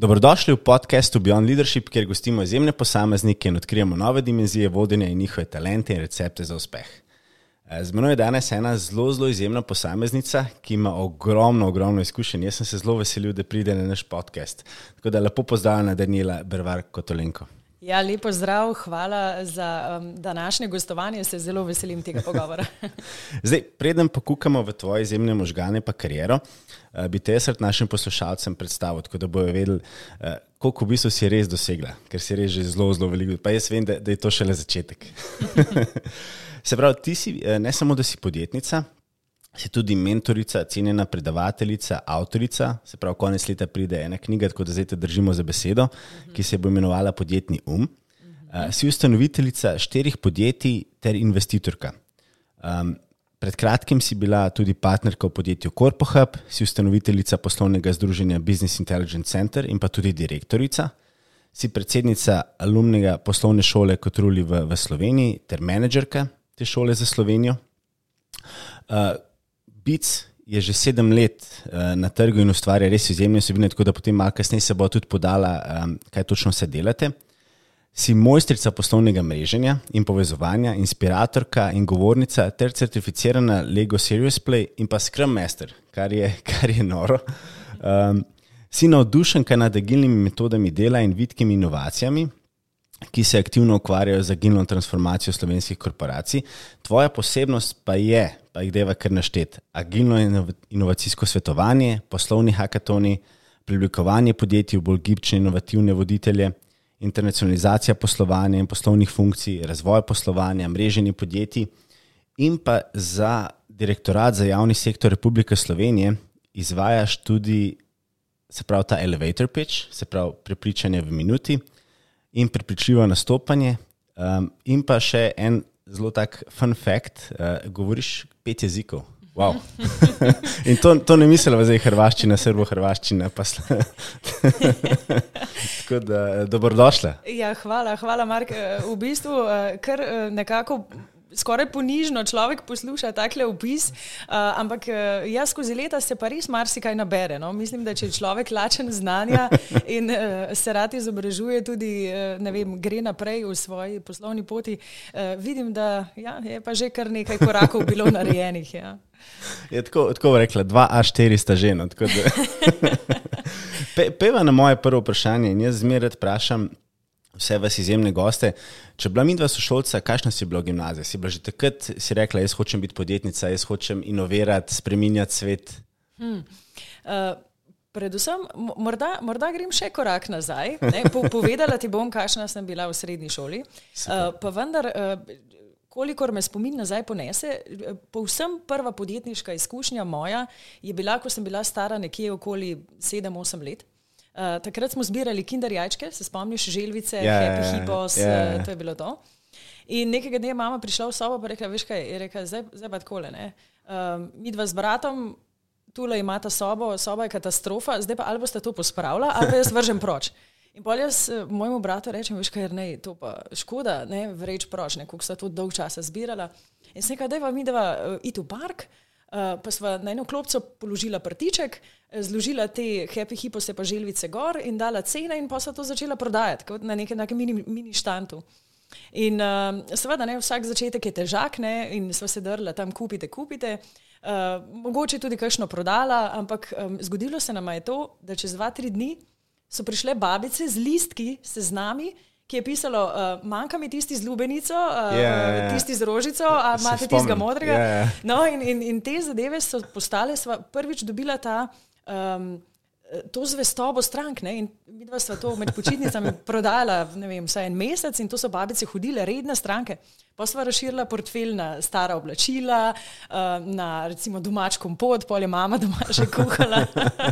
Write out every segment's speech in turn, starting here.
Dobrodošli v podkastu Beyond Leadership, kjer gostimo izjemne posameznike in odkrijemo nove dimenzije vodenja in njihove talente in recepte za uspeh. Eh, z menoj je danes ena zelo, zelo izjemna posameznica, ki ima ogromno, ogromno izkušenj. Jaz sem se zelo veselil, da pride na naš podcast. Tako da lepo pozdravljena, Daniela Brvar Kotolenko. Ja, lepo zdrav, hvala za um, današnje gostovanje, se zelo veselim tega pogovora. Zdaj, preden pokukamo v tvoje izjemne možgane in kariero, uh, bi te srd našim poslušalcem predstavil, tako da bojo vedeli, uh, koliko v bistvu si res dosegla, ker si res že zelo, zelo veliko. Pa jaz vem, da, da je to šele začetek. se pravi, ti si uh, ne samo, da si podjetnica, si tudi mentorica, cenjena predavateljica, avtorica. Se pravi, konec leta pride ena knjiga, tako da zdaj te držimo za besedo, ki se bo imenovala Podjetni um. Uh, si ustanoviteljica štirih podjetij ter investitorka. Um, pred kratkim si bila tudi partnerka v podjetju CorpoHub, si ustanoviteljica poslovnega združenja Business Intelligence Center in pa tudi direktorica. Si predsednica alumnega poslovne šole Kotruli v, v Sloveniji ter menedžerka te šole za Slovenijo. Uh, Bic je že sedem let uh, na trgu in ustvarja res izjemne osebine, tako da potem malo kasneje se bo tudi podala, um, kaj točno se delate. Si mojstrica poslovnega mreženja in povezovanja, inspiratorka in govornica, ter certificirana Lego Serious Play in pa Scrum Master, kar je, kar je noro. Um, si navdušenka nad agilnimi metodami dela in vidkimi inovacijami, ki se aktivno ukvarjajo z agilno transformacijo slovenskih korporacij. Tvoja posebnost pa je, pa jih deva kar naštet, agilno inovacijsko svetovanje, poslovni hakatoni, preoblikovanje podjetij v bolj gibčne inovativne voditelje, internacionalizacija poslovanja in poslovnih funkcij, razvoj poslovanja, mreženje podjetij in pa za direktorat za javni sektor Republike Slovenije izvajaš tudi, se pravi, ta elevator pitch, se pravi, prepričanje v minuti in prepričljivo nastopanje. Um, in pa še en zelo tak fun fact: uh, govoriš pet jezikov. Wow. in to, to ne mislim, da je hrvaščina, srbo-hrvaščina. Tako da, dobrodošla. Ja, hvala, hvala, Mark. V bistvu, kar nekako skoraj ponižno človek posluša takle opis, uh, ampak uh, jaz skozi leta se pa res marsikaj nabere. No? Mislim, da če je človek lačen znanja in uh, se rad izobražuje, tudi uh, vem, gre naprej v svoji poslovni poti, uh, vidim, da ja, je pa že kar nekaj korakov bilo narejenih. Ja. Je tako, tako rekla, dva A4 sta žena. Pe, peva na moje prvo vprašanje in jaz zmeraj vprašam vse vas izjemne goste. Če bila mi dva sošolca, kakšna si bila v gimnaziji? Si bila že takrat, si rekla, jaz hočem biti podjetnica, jaz hočem inovirati, spreminjati svet. Hmm. Uh, predvsem, morda, morda grem še korak nazaj. Po, povedala ti bom, kakšna sem bila v srednji šoli. Uh, pa vendar, uh, kolikor me spomin nazaj ponese, povsem prva podjetniška izkušnja moja je bila, ko sem bila stara nekje okoli 7-8 let. Uh, takrat smo zbirali kinder jajčke, se spomniš, želvice, yeah, ja, happy ja, hippos, yeah. Ja, uh, to je bilo to. In nekega dne je mama prišla v sobo in rekla: Veš kaj, je rekla, zdaj, zdaj pa tako le. Uh, mi dva z bratom, tule imata sobo, soba je katastrofa, zdaj pa ali boste to pospravila, ali pa jaz vržem proč. In bolj jaz mojemu bratu rečem, veš kaj, ne, to pa škoda, ne, vreč proč, ne, koliko sta to dolg časa zbirala. In se nekaj, da je mi dva uh, iti v park. Uh, pa smo na eno klopco položila prtiček, zložila te happy hipose pa želvice gor in dala cene in pa so to začela prodajati na nekem mini, mini štantu. In uh, seveda, ne, vsak začetek je težak ne, in sva se drla tam, kupite, kupite. Uh, mogoče tudi kakšno prodala, ampak um, zgodilo se nam je to, da čez dva, tri dni so prišle babice z listki, se z nami, ki je pisalo, uh, manjka mi tisti z lubenico, uh, yeah, yeah. tisti z rožico, a imate tistega modrega. Yeah. No, in, in, in te zadeve so postale, sva prvič dobila ta. Um, To zvestobo strank, ne? in mi dva sva to med počitnicami prodajala, ne vem, vsaj en mesec, in to so babice hodile, redne stranke. Pa sva razširila portfelj na stara oblačila, na recimo domač kompot, polje mama doma že kuhala.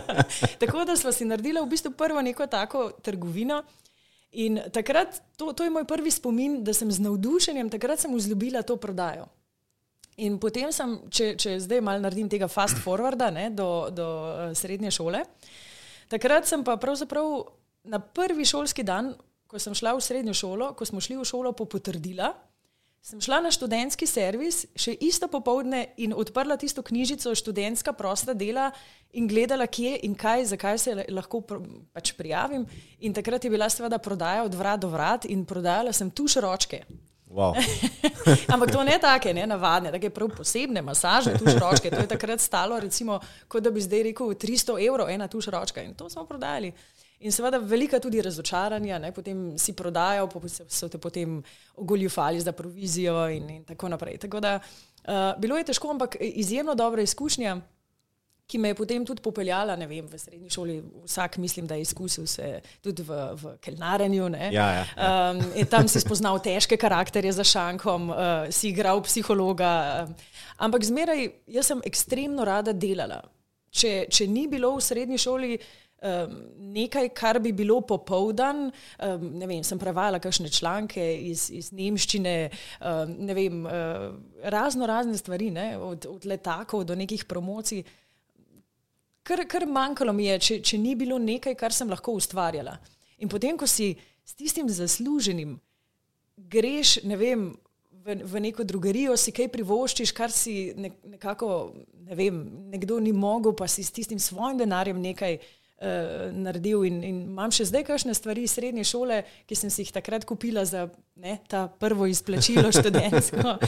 Tako da sva si naredila v bistvu prvo neko tako trgovino, In takrat, to, to je moj prvi spomin, da sem z navdušenjem, takrat sem vzljubila to prodajo. In potem sem, če, če zdaj malo naredim tega fast forwarda ne, do, do uh, srednje šole, takrat sem pa pravzaprav na prvi šolski dan, ko sem šla v srednjo šolo, ko smo šli v šolo po potrdila, sem šla na študentski servis, še isto popovdne in odprla tisto knjižico študentska prosta dela in gledala, kje in kaj, zakaj se lahko pač prijavim. In takrat je bila seveda prodaja od vrat do vrat in prodajala sem tuš ročke. Wow. Ampak to ne take, ne navadne, tako prav posebne masaže, tuš ročke. To je takrat stalo, recimo, kot da bi zdaj rekel 300 evrov ena tuš ročka in to smo prodajali. In seveda velika tudi razočaranja, ne, potem si prodajal, pa so te potem ogoljufali za provizijo in, in tako naprej. Tako da uh, bilo je težko, ampak izjemno dobra izkušnja, ki me je potem tudi popeljala, ne vem, v srednji šoli, vsak mislim, da je izkusil se tudi v, v kelnarenju. Ja, ja, ja. Um, tam si spoznal težke karakterje za šankom, uh, si igral psihologa. Um, ampak zmeraj, jaz sem ekstremno rada delala. Če, če ni bilo v srednji šoli, um, nekaj, kar bi bilo popoldan. Um, ne vem, sem prevajala kakšne članke iz, iz nemščine, um, ne vem, uh, razno razne stvari, ne, od, od letakov do nekih promocij. Kar, kar manjkalo mi je, če, če ni bilo nekaj, kar sem lahko ustvarjala. In potem, ko si s tistim zasluženim greš, ne vem, v, v neko drugerijo, si kaj privoščiš, kar si nekako, ne vem, nekdo ni mogel, pa si s tistim svojim denarjem nekaj uh, uh, naredil. In, in imam še zdaj kakšne stvari iz srednje šole, ki sem si jih takrat kupila za ne, ta prvo izplačilo študentsko.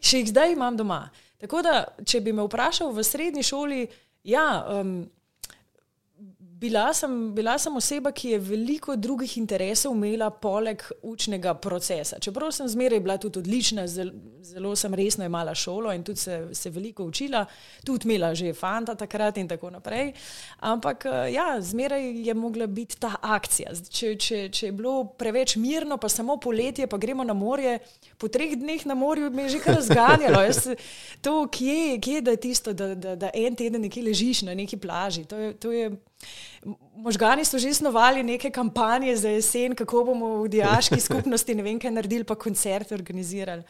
še jih zdaj imam doma. Tako da, če bi me vprašal v srednji šoli, ja. Um, Bila sem, bila sem oseba, ki je veliko drugih interesov imela poleg učnega procesa. Čeprav sem zmeraj bila tudi odlična, zelo, zelo sem resno imela šolo in tudi se, se veliko učila, tudi imela že fanta takrat in tako naprej. Ampak eh, ja, zmeraj je mogla biti ta akcija. Če, če, če je bilo preveč mirno, pa samo poletje, pa gremo na morje, po treh dneh na morju me je že kar razganjalo. To, kje, kje je tisto, da, da, da en teden nekje ležiš na neki plaži. To je, to je, Možgani so že snovali neke kampanje za jesen, kako bomo v diaški skupnosti ne vem kaj naredili, pa koncerte organizirali.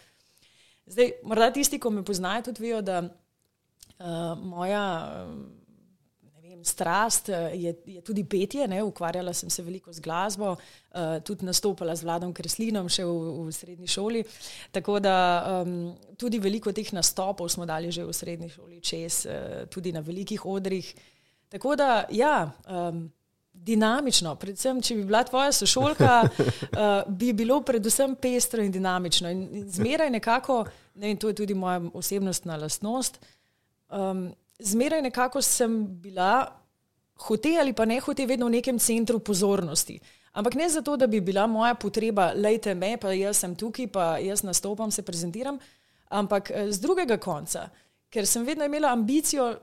Zdaj, morda tisti, ki me poznajo, tudi vejo, da uh, moja vem, strast eh, je, je tudi petje. Ne? Ukvarjala sem se veliko z glasbo, uh, tudi nastopala z Vladom Kreslinom še v, v srednji šoli. Tako da um, tudi veliko teh nastopov smo dali že v srednji šoli, čez, uh, tudi na velikih odrih. Tako da, ja, um, dinamično, predvsem, če bi bila tvoja sošolka, uh, bi bilo predvsem pestro in dinamično. In, zmeraj nekako, ne, in to je tudi moja osebnostna lastnost, um, zmeraj nekako sem bila, hote ali pa ne hote, vedno v nekem centru pozornosti. Ampak ne zato, da bi bila moja potreba, lejte me, pa jaz sem tukaj, pa jaz nastopam, se prezentiram, ampak eh, z drugega konca, ker sem vedno imela ambicijo.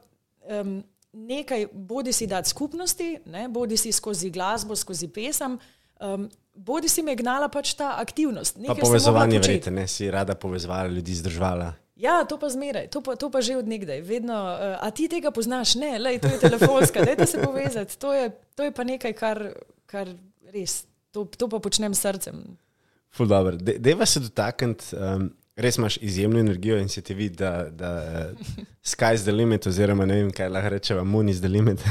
Um, nekaj, bodi si dati skupnosti, ne, bodi si skozi glasbo, skozi pesem, um, bodi si me gnala pač ta aktivnost. Pa povezovanje, verjete, ne si rada povezovala ljudi, zdržvala. Ja, to pa zmeraj, to pa, to pa že odnegdaj. Vedno, uh, a ti tega poznaš? Ne, lej, to je telefonska, dajte se povezati. To je, to je pa nekaj, kar, kar res, to, to pa počnem srcem. Ful dobro. Deva se dotakniti. Um, res imaš izjemno energijo in se ti vidi, da, da uh, sky's the limit, oziroma ne vem, kaj lahko rečemo, moon is the limit.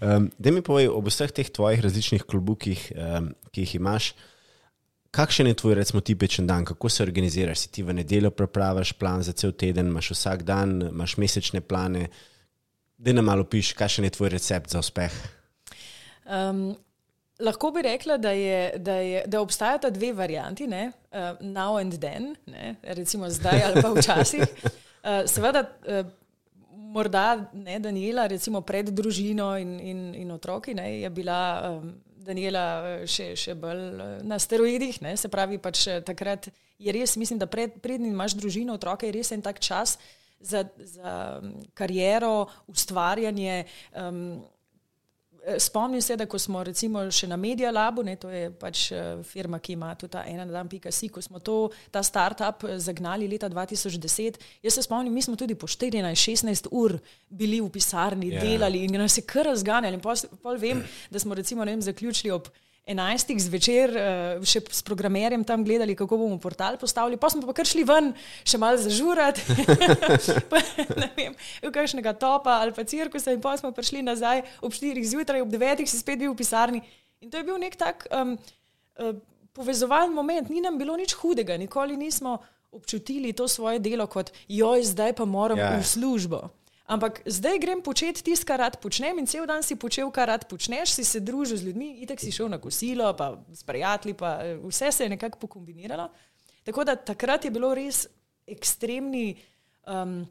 um, da mi povej ob vseh teh tvojih različnih klubukih, um, ki jih imaš. Kakšen je tvoj, recimo, tipičen dan, kako se organiziraš? Si ti v nedeljo prepraviš plan za cel teden, imaš vsak dan, imaš mesečne plane. Da nam malo piš, kakšen je tvoj recept za uspeh? Um, Lahko bi rekla, da, je, da, je, da obstajata dve varianti, ne? uh, now and then, ne? recimo zdaj ali pa včasih. Uh, seveda, uh, morda ne Daniela, recimo pred družino in, in, in otroki, ne? je bila um, Daniela še, še bolj na steroidih, ne? se pravi, pač takrat je res, mislim, da pred, prednji imaš družino, otroke, je res en tak čas za, za kariero, ustvarjanje. Um, Spomnim se, da ko smo recimo še na Media Labu, ne, to je pač eh, firma, ki ima tudi ta ena dan pika si, ko smo to, ta startup eh, zagnali leta 2010, jaz se spomnim, mi smo tudi po 14-16 ur bili v pisarni, yeah. Ja. delali in nas je kar razganjali. In pol, pol vem, da smo recimo vem, zaključili ob enajstih zvečer uh, še s programerjem tam gledali, kako bomo portal postavili, pa smo pa kar šli ven, še malo zažurati, ne vem, v kakšnega topa ali pa cirkusa in pa smo prišli nazaj ob štirih zjutraj, ob devetih si spet bil v pisarni. In to je bil nek tak um, uh, povezovalen moment, ni nam bilo nič hudega, nikoli nismo občutili to svoje delo kot, joj, zdaj pa moram ja. v službo. Ampak zdaj grem početi tisto, kar rad počnem, in cel dan si počel, kar rad počneš, si se družil z ljudmi, itek si šel na kosilo, pa s prijatelji, pa eh, vse se je nekako pokombiniralo. Tako da takrat je bilo res ekstremni um,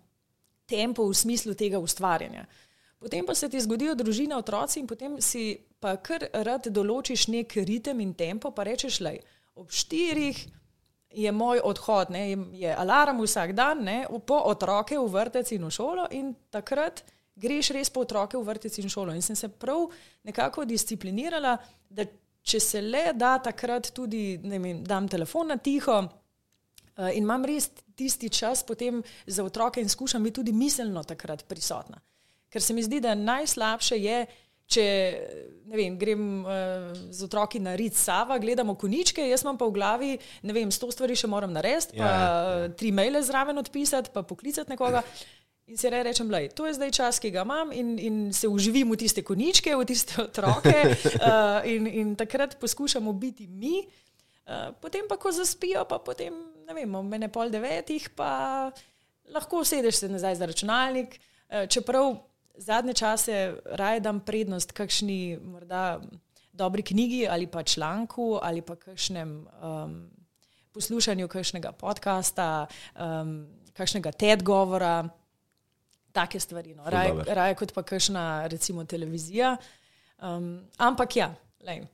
tempo v smislu tega ustvarjanja. Potem pa se ti zgodijo družina, otroci, in potem si pa kar rad določiš nek ritem in tempo, pa rečeš, da ob štirih je moj odhod, ne, je alarm vsak dan, ne, po otroke v vrtec in v šolo, in takrat greš res po otroke v vrtec in šolo. In sem se prav nekako disciplinirala, da če se le da takrat tudi, ne vem, dam telefon na tiho. Eh, in imam res tisti čas potem za otroke, in skušam biti tudi miselno takrat prisotna. Ker se mi zdi, da najslabše je, če vem, grem uh, z otroki na rit Sava, gledamo koničke, jaz imam pa v glavi, ne vem, sto stvari še moram narediti, ja, pa ja, ja. tri maile zraven odpisati, pa poklicati nekoga. In se re, rečem, da to je zdaj čas, ki ga imam, in, in se uživim v tiste koničke, v tiste otroke, uh, in, in takrat poskušamo biti mi. Uh, potem pa, ko zaspijo, pa potem, ne vem, mene pol devetih, pa lahko sedeš se nazaj za računalnik. Uh, čeprav zadnje čase raje dam prednost kakšni morda dobri knjigi ali pa članku ali pa kakšnem um, poslušanju kakšnega podcasta, um, kakšnega TED govora, take stvari. No. Raje, raje kot pa kakšna recimo televizija. Um, ampak ja, lej.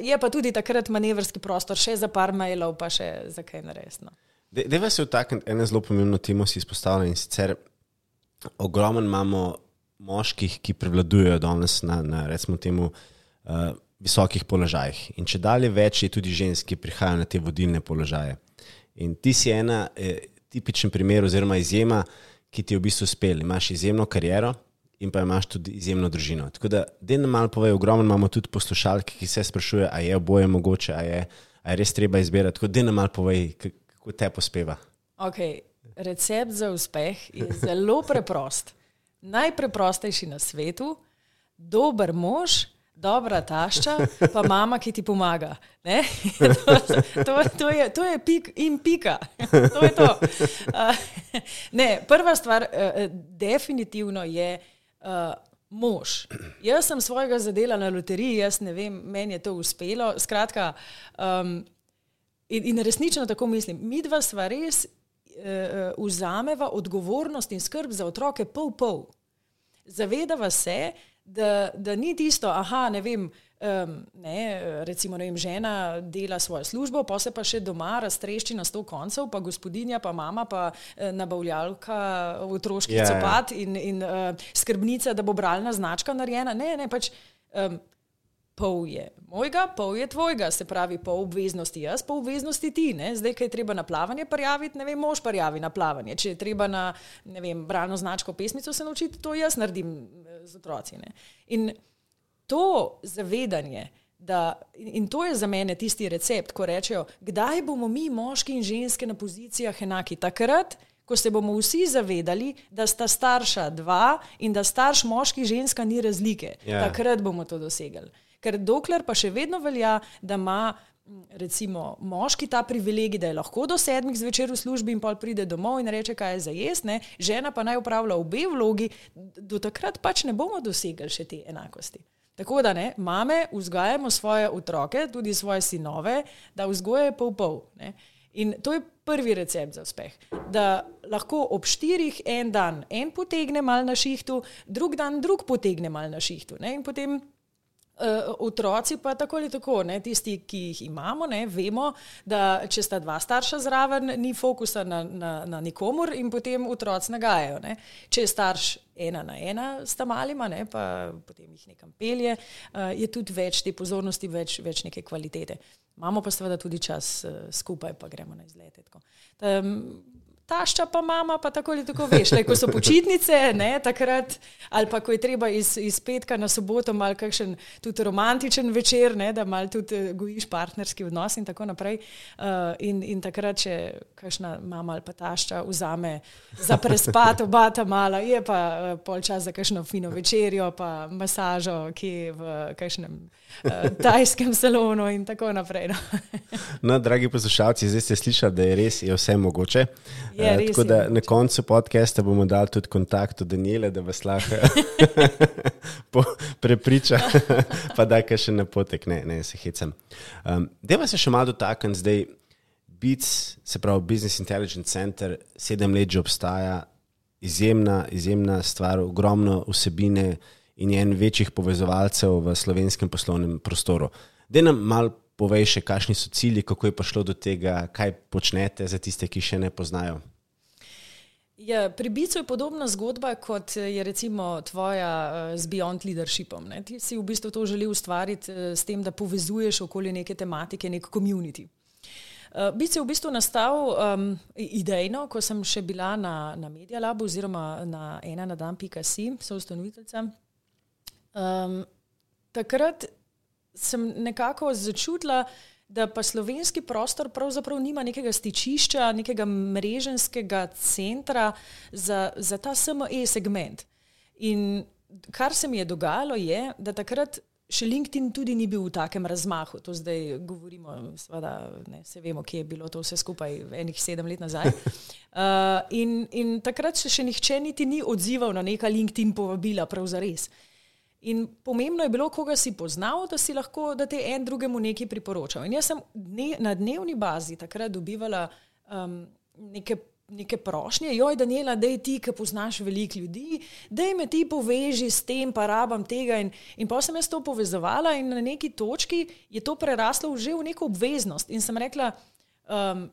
Je pa tudi takrat manevrski prostor, še za par mailov, pa še za kaj naresno. Deva se vtakniti eno zelo pomembno temo, si izpostavljen in sicer ogromno imamo moških, ki prevladujejo danes na, na recimo, temu, uh, visokih položajih. In če dalje več je tudi žensk, ki prihajajo na te vodilne položaje. In ti si ena eh, tipičen primer, oziroma izjema, ki ti je v bistvu uspel. Imáš izjemno kariero in pa imaš tudi izjemno družino. Tako da, da nam malo povej, ogromno imamo tudi poslušalke, ki se sprašujejo, ali je oboje mogoče, ali je, je res treba izbirati. Tako da nam malo povej, kako te pospeva. Okay. Recept za uspeh je zelo preprost najpreprostejši na svetu, dober mož, dobra tašča, pa mama, ki ti pomaga. to, to, to, je, to je pik in pika. to je to. Uh, ne, prva stvar, uh, definitivno je. Uh, Mož. Jaz sem svojega zadela na loteriji, jaz ne vem, meni je to uspelo. Skratka, um, in, in resnično tako mislim, mi dva sva res vzameva odgovornost in skrb za otroke pol-pol. Zavedava se, da, da ni tisto, aha, ne vem. Um, ne, recimo, ne vem, žena dela svojo službo, pa se pa še doma raztrešči na sto koncev, pa gospodinja, pa mama, pa eh, nabavljalka v otroški yeah. Ja, ja. copat in, in uh, skrbnica, da bo bralna značka narejena. Ne, ne, pač um, pol je mojega, pol je tvojega, se pravi, po obveznosti jaz, po obveznosti ti. Ne? Zdaj, kaj je treba na plavanje prijaviti, ne vem, mož prijavi na plavanje. Če je treba na, ne vem, brano značko pesmico se naučiti, to jaz naredim eh, z otroci. Ne? In to zavedanje, da, in to je za mene tisti recept, ko rečejo, kdaj bomo mi, moški in ženske, na pozicijah enaki. Takrat, ko se bomo vsi zavedali, da sta starša dva in da starš moški in ženska ni razlike, yeah. Ja. takrat bomo to dosegli. Ker dokler pa še vedno velja, da ima recimo moški ta privilegij, da je lahko do sedmih zvečer v službi in pol pride domov in reče, kaj je za jesne, žena pa naj upravlja obe vlogi, do takrat pač ne bomo dosegli še te enakosti. Tako da ne, mame vzgajamo svoje otroke, tudi svoje sinove, da vzgojajo pol pol. Ne. In to je prvi recept za uspeh. Da lahko ob štirih en dan en potegne mal na šihtu, drug dan drug potegne mal na šihtu. Ne. In potem Uh, otroci pa tako ali tako, ne, tisti, ki jih imamo, ne, vemo, da če sta dva starša zraven, ni fokusa na, na, na nikomor in potem otroci nagajajo. Ne. Če je starš ena na ena s tam malima, ne, pa potem jih nekam pelje, uh, je tudi več te pozornosti, več, več neke kvalitete. Imamo pa seveda tudi čas uh, skupaj, pa gremo na izlete. Um, tašča pa mama, pa tako ali tako veš. Le, ko so počitnice, ne, takrat, ali pa ko je treba iz, iz petka na soboto, malo kakšen tudi romantičen večer, ne, da malo tudi eh, gojiš partnerski odnos in tako naprej. Uh, in, in takrat, če kakšna mama ali pa tašča vzame za prespat, oba ta mala, je pa uh, pol čas za kakšno fino večerjo, pa masažo, ki je v kakšnem uh, tajskem salonu in tako naprej. No. no, dragi poslušalci, zdaj ste slišali, da je res je vse mogoče. Je, uh, tako da na koncu podcasta bomo dali tudi kontakt od Daniela, da vas lahko prepriča, pa da kaj še na potek, ne, ne se hecam. Um, Deva se še malo dotakniti zdaj. BIC, se pravi Business Intelligence Center, sedem let že obstaja, izjemna, izjemna stvar, ogromno vsebine in je en večjih povezovalcev v slovenskem poslovnem prostoru. Da nam mal povej še, kakšni so cilji, kako je prišlo do tega, kaj počnete za tiste, ki še ne poznajo. Ja, pri Bicu je podobna zgodba, kot je recimo tvoja uh, z Beyond Leadershipom. Ne? Ti si v bistvu to želel ustvariti uh, s tem, da povezuješ okoli neke tematike, nek community. Uh, Bic je v bistvu nastal um, idejno, ko sem še bila na, na Media Labu oziroma na ena na dan.si, so ustanoviteljca. Um, takrat sem nekako začutila, da pa slovenski prostor pravzaprav nima nekega stičišča, nekega mreženskega centra za, za ta SME segment. In kar se mi je dogajalo, je, da takrat še LinkedIn tudi ni bil v takem razmahu. To zdaj govorimo, seveda, ne, se vemo, kje je bilo to vse skupaj, enih sedem let nazaj. Uh, in, in takrat se še nihče niti ni odzival na neka LinkedIn povabila, pravzaprav res. In pomembno je bilo, koga si poznal, da si lahko, da te en drugemu nekaj priporočal. In jaz sem dne, na dnevni bazi takrat dobivala um, neke, neke prošnje, joj, Daniela, da je ti, ki poznaš veliko ljudi, da me ti poveži s tem, pa rabam tega. In, in pa sem jaz to povezovala in na neki točki je to preraslo že v neko obveznost. In sem rekla, um,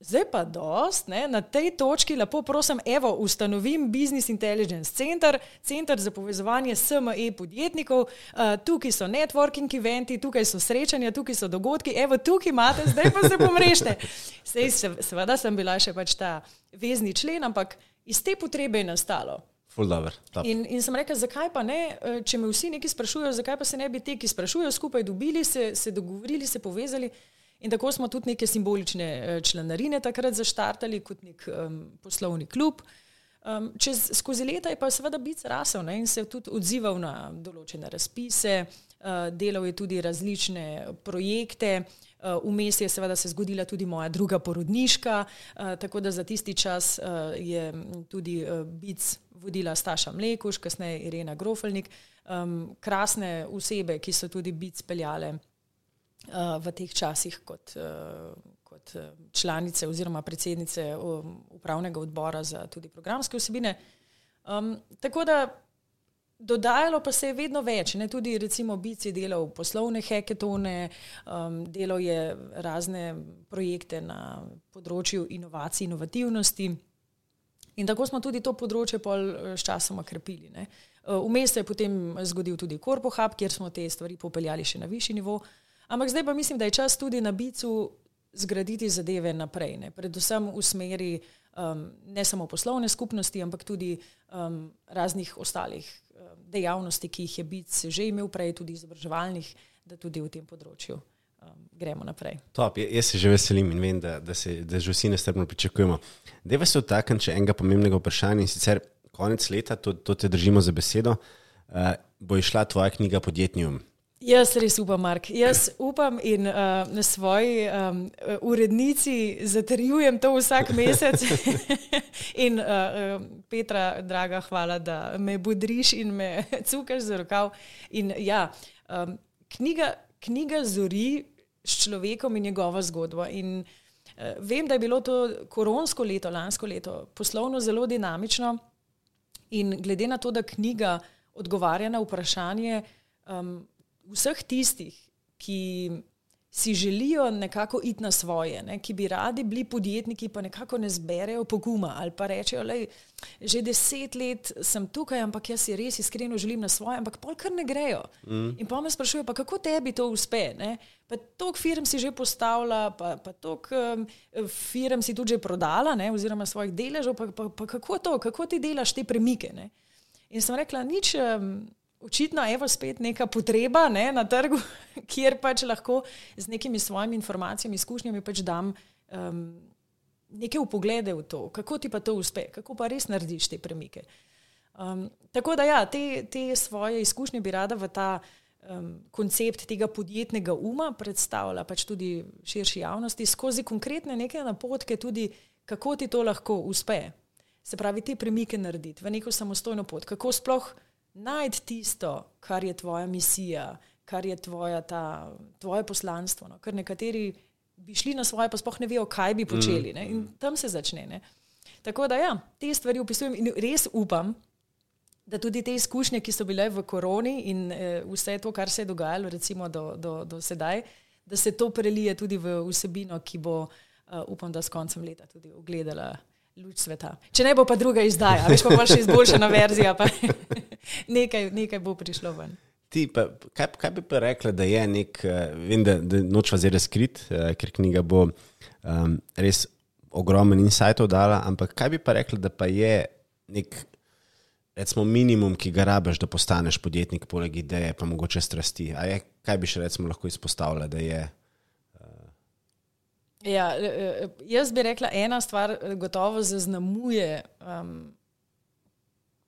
Zdaj pa dost, ne, na tej točki lepo prosim, evo, ustanovim Business Intelligence Center, center za povezovanje SME podjetnikov, uh, tukaj so networking eventi, tukaj so srečanja, tukaj so dogodki, evo, tukaj imate, zdaj pa se pomrešte. Sej, se, seveda sem bila še pač ta vezni člen, ampak iz te potrebe je nastalo. Dober, in, in sem rekla, zakaj pa ne, eh, če me vsi neki sprašujejo, zakaj pa se ne bi ti, ki sprašujejo, skupaj dobili, se, se dogovorili, se povezali. In tako smo tudi neke simbolične eh, članarine takrat zaštartali kot nek um, poslovni klub. Um, čez, skozi leta je pa seveda biti rasel ne, in se tudi odzival na določene razpise, uh, delal je tudi različne projekte. Vmes uh, je seveda se zgodila tudi moja druga porodniška, uh, tako da za tisti čas uh, je tudi uh, BIC vodila Staša Mlekuš, kasneje Irena Grofelnik, um, krasne osebe, ki so tudi BIC speljale v teh časih kot, eh, kot eh, članice oziroma predsednice upravnega odbora za tudi programske vsebine. Um, tako da dodajalo pa se je vedno več. Ne? Tudi recimo Bici je delal poslovne heketone, um, delal je razne projekte na področju inovacij, inovativnosti. In tako smo tudi to področje pol eh, s časoma krepili. Vmes se je potem zgodil tudi Korpohab, kjer smo te stvari popeljali še na višji nivo. Uh, Ampak zdaj pa mislim, da je čas tudi na bicu zgraditi zadeve naprej, ne? predvsem v smeri um, ne samo poslovne skupnosti, ampak tudi um, raznih ostalih um, dejavnosti, ki jih je bic že imel prej, tudi izobraževalnih, da tudi v tem področju. Um, gremo naprej. Top, jaz se že veselim in vem, da, da, se, da že vsi nestrpno pričakujemo. Deva se vtaknem še enega pomembnega vprašanja in sicer konec leta, to, to te držimo za besedo, uh, bo išla tvoja knjiga Podjetnium. Jaz res upam, Mark. Jaz upam in uh, na svoji um, urednici zatrjujem to vsak mesec. in uh, Petra, draga, hvala, da me budriš in me cukaš za rokav. In ja, um, knjiga, knjiga zori s človekom in njegovo zgodbo. In uh, vem, da je bilo to koronsko leto, lansko leto, poslovno zelo dinamično. In glede na to, da knjiga odgovarja na vprašanje, um, vseh tistih, ki, si želijo nekako iti na svoje, ne, ki bi radi bili podjetniki, pa nekako ne zberejo poguma ali pa rečejo, da že deset let sem tukaj, ampak jaz si res iskreno želim na svoje, ampak pol kar ne grejo. Mm. In pa me sprašujejo, pa kako tebi to uspe. Ne? Pa toliko firm si že postavila, pa, pa toliko um, firm si tudi že prodala, ne? oziroma svojih deležov, pa, pa, pa kako to, kako ti delaš te premike. Ne? In sem rekla, nič. Um, očitno je spet neka potreba ne, na trgu, kjer pač lahko z nekimi svojimi informacijami, izkušnjami pač dam um, neke upoglede v to, kako ti pa to uspe, kako pa res narediš te premike. Um, tako da ja, te, te svoje izkušnje bi rada v ta um, koncept tega podjetnega uma predstavila pač tudi širši javnosti skozi konkretne neke napotke, tudi kako ti to lahko uspe. Se pravi, te premike narediti v neko samostojno pot, kako sploh najti tisto, kar je tvoja misija, kar je tvoja ta, tvoje poslanstvo. No? Ker nekateri bi šli na svoje, pa sploh ne vejo, kaj bi počeli. Ne? In tam se začne. Ne? Tako da ja, te stvari opisujem in res upam, da tudi te izkušnje, ki so bile v koroni in eh, vse to, kar se je dogajalo recimo do, do, do sedaj, da se to prelije tudi v vsebino, ki bo, uh, upam, da s koncem leta tudi ogledala luč sveta. Če ne bo pa druga izdaja, veš pa še izboljšana verzija, pa nekaj, nekaj bo prišlo ven. Ti, pa, kaj, kaj bi pa rekla, da je nek, uh, vem, da, da noč vas je razkrit, uh, ker knjiga bo um, res ogromen insightov dala, ampak kaj bi pa rekla, da pa je nek, recimo, minimum, ki ga rabiš, da postaneš podjetnik, poleg ideje, pa mogoče strasti. Je, kaj bi še recimo lahko izpostavila, da je? Ja, e, e, jaz bi rekla, ena stvar e, gotovo zaznamuje um,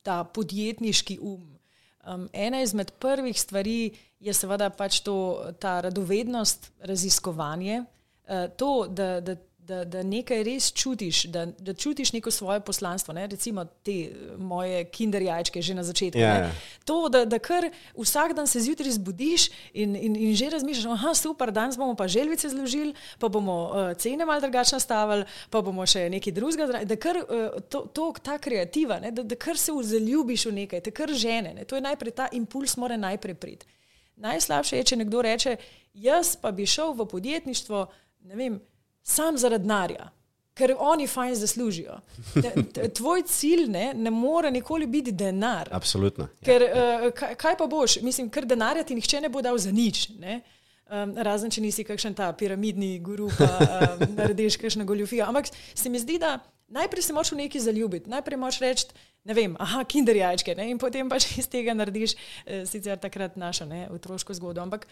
ta podjetniški um. um. Ena izmed prvih stvari je seveda pač to, ta radovednost, raziskovanje, uh, to, da, da da, da nekaj res čutiš, da, da čutiš neko svoje poslanstvo. Ne? Recimo te eh, moje kinderjajčke že na začetku. Yeah. Ja, ja. To, da, da kar vsak dan se zjutraj zbudiš in, in, in že razmišljaš, da je super, danes bomo pa želvice zložili, pa bomo uh, cene malo drugače nastavili, pa bomo še nekaj drugega. Da kar uh, to, to, ta kreativa, ne? da, da kar se zaljubiš v nekaj, te kar žene. Ne? To je najprej ta impuls, mora najprej priti. Najslabše je, če nekdo reče, jaz pa bi šel v podjetništvo, ne vem, sam zaradi denarja, ker oni fajn zaslužijo. Tvoj cilj ne, ne more nikoli biti denar. Absolutno. Ja. Ker uh, kaj, pa boš, mislim, ker denarja ti nihče ne bo dal za nič. Um, razen, če nisi kakšen ta piramidni guru, pa um, narediš kakšno goljofijo. Ampak se mi zdi, da najprej se moraš v neki zaljubiti, najprej moraš reči, ne vem, aha, kinder jajčke, ne? in potem pač iz tega narediš eh, sicer takrat našo ne, otroško zgodbo. Ampak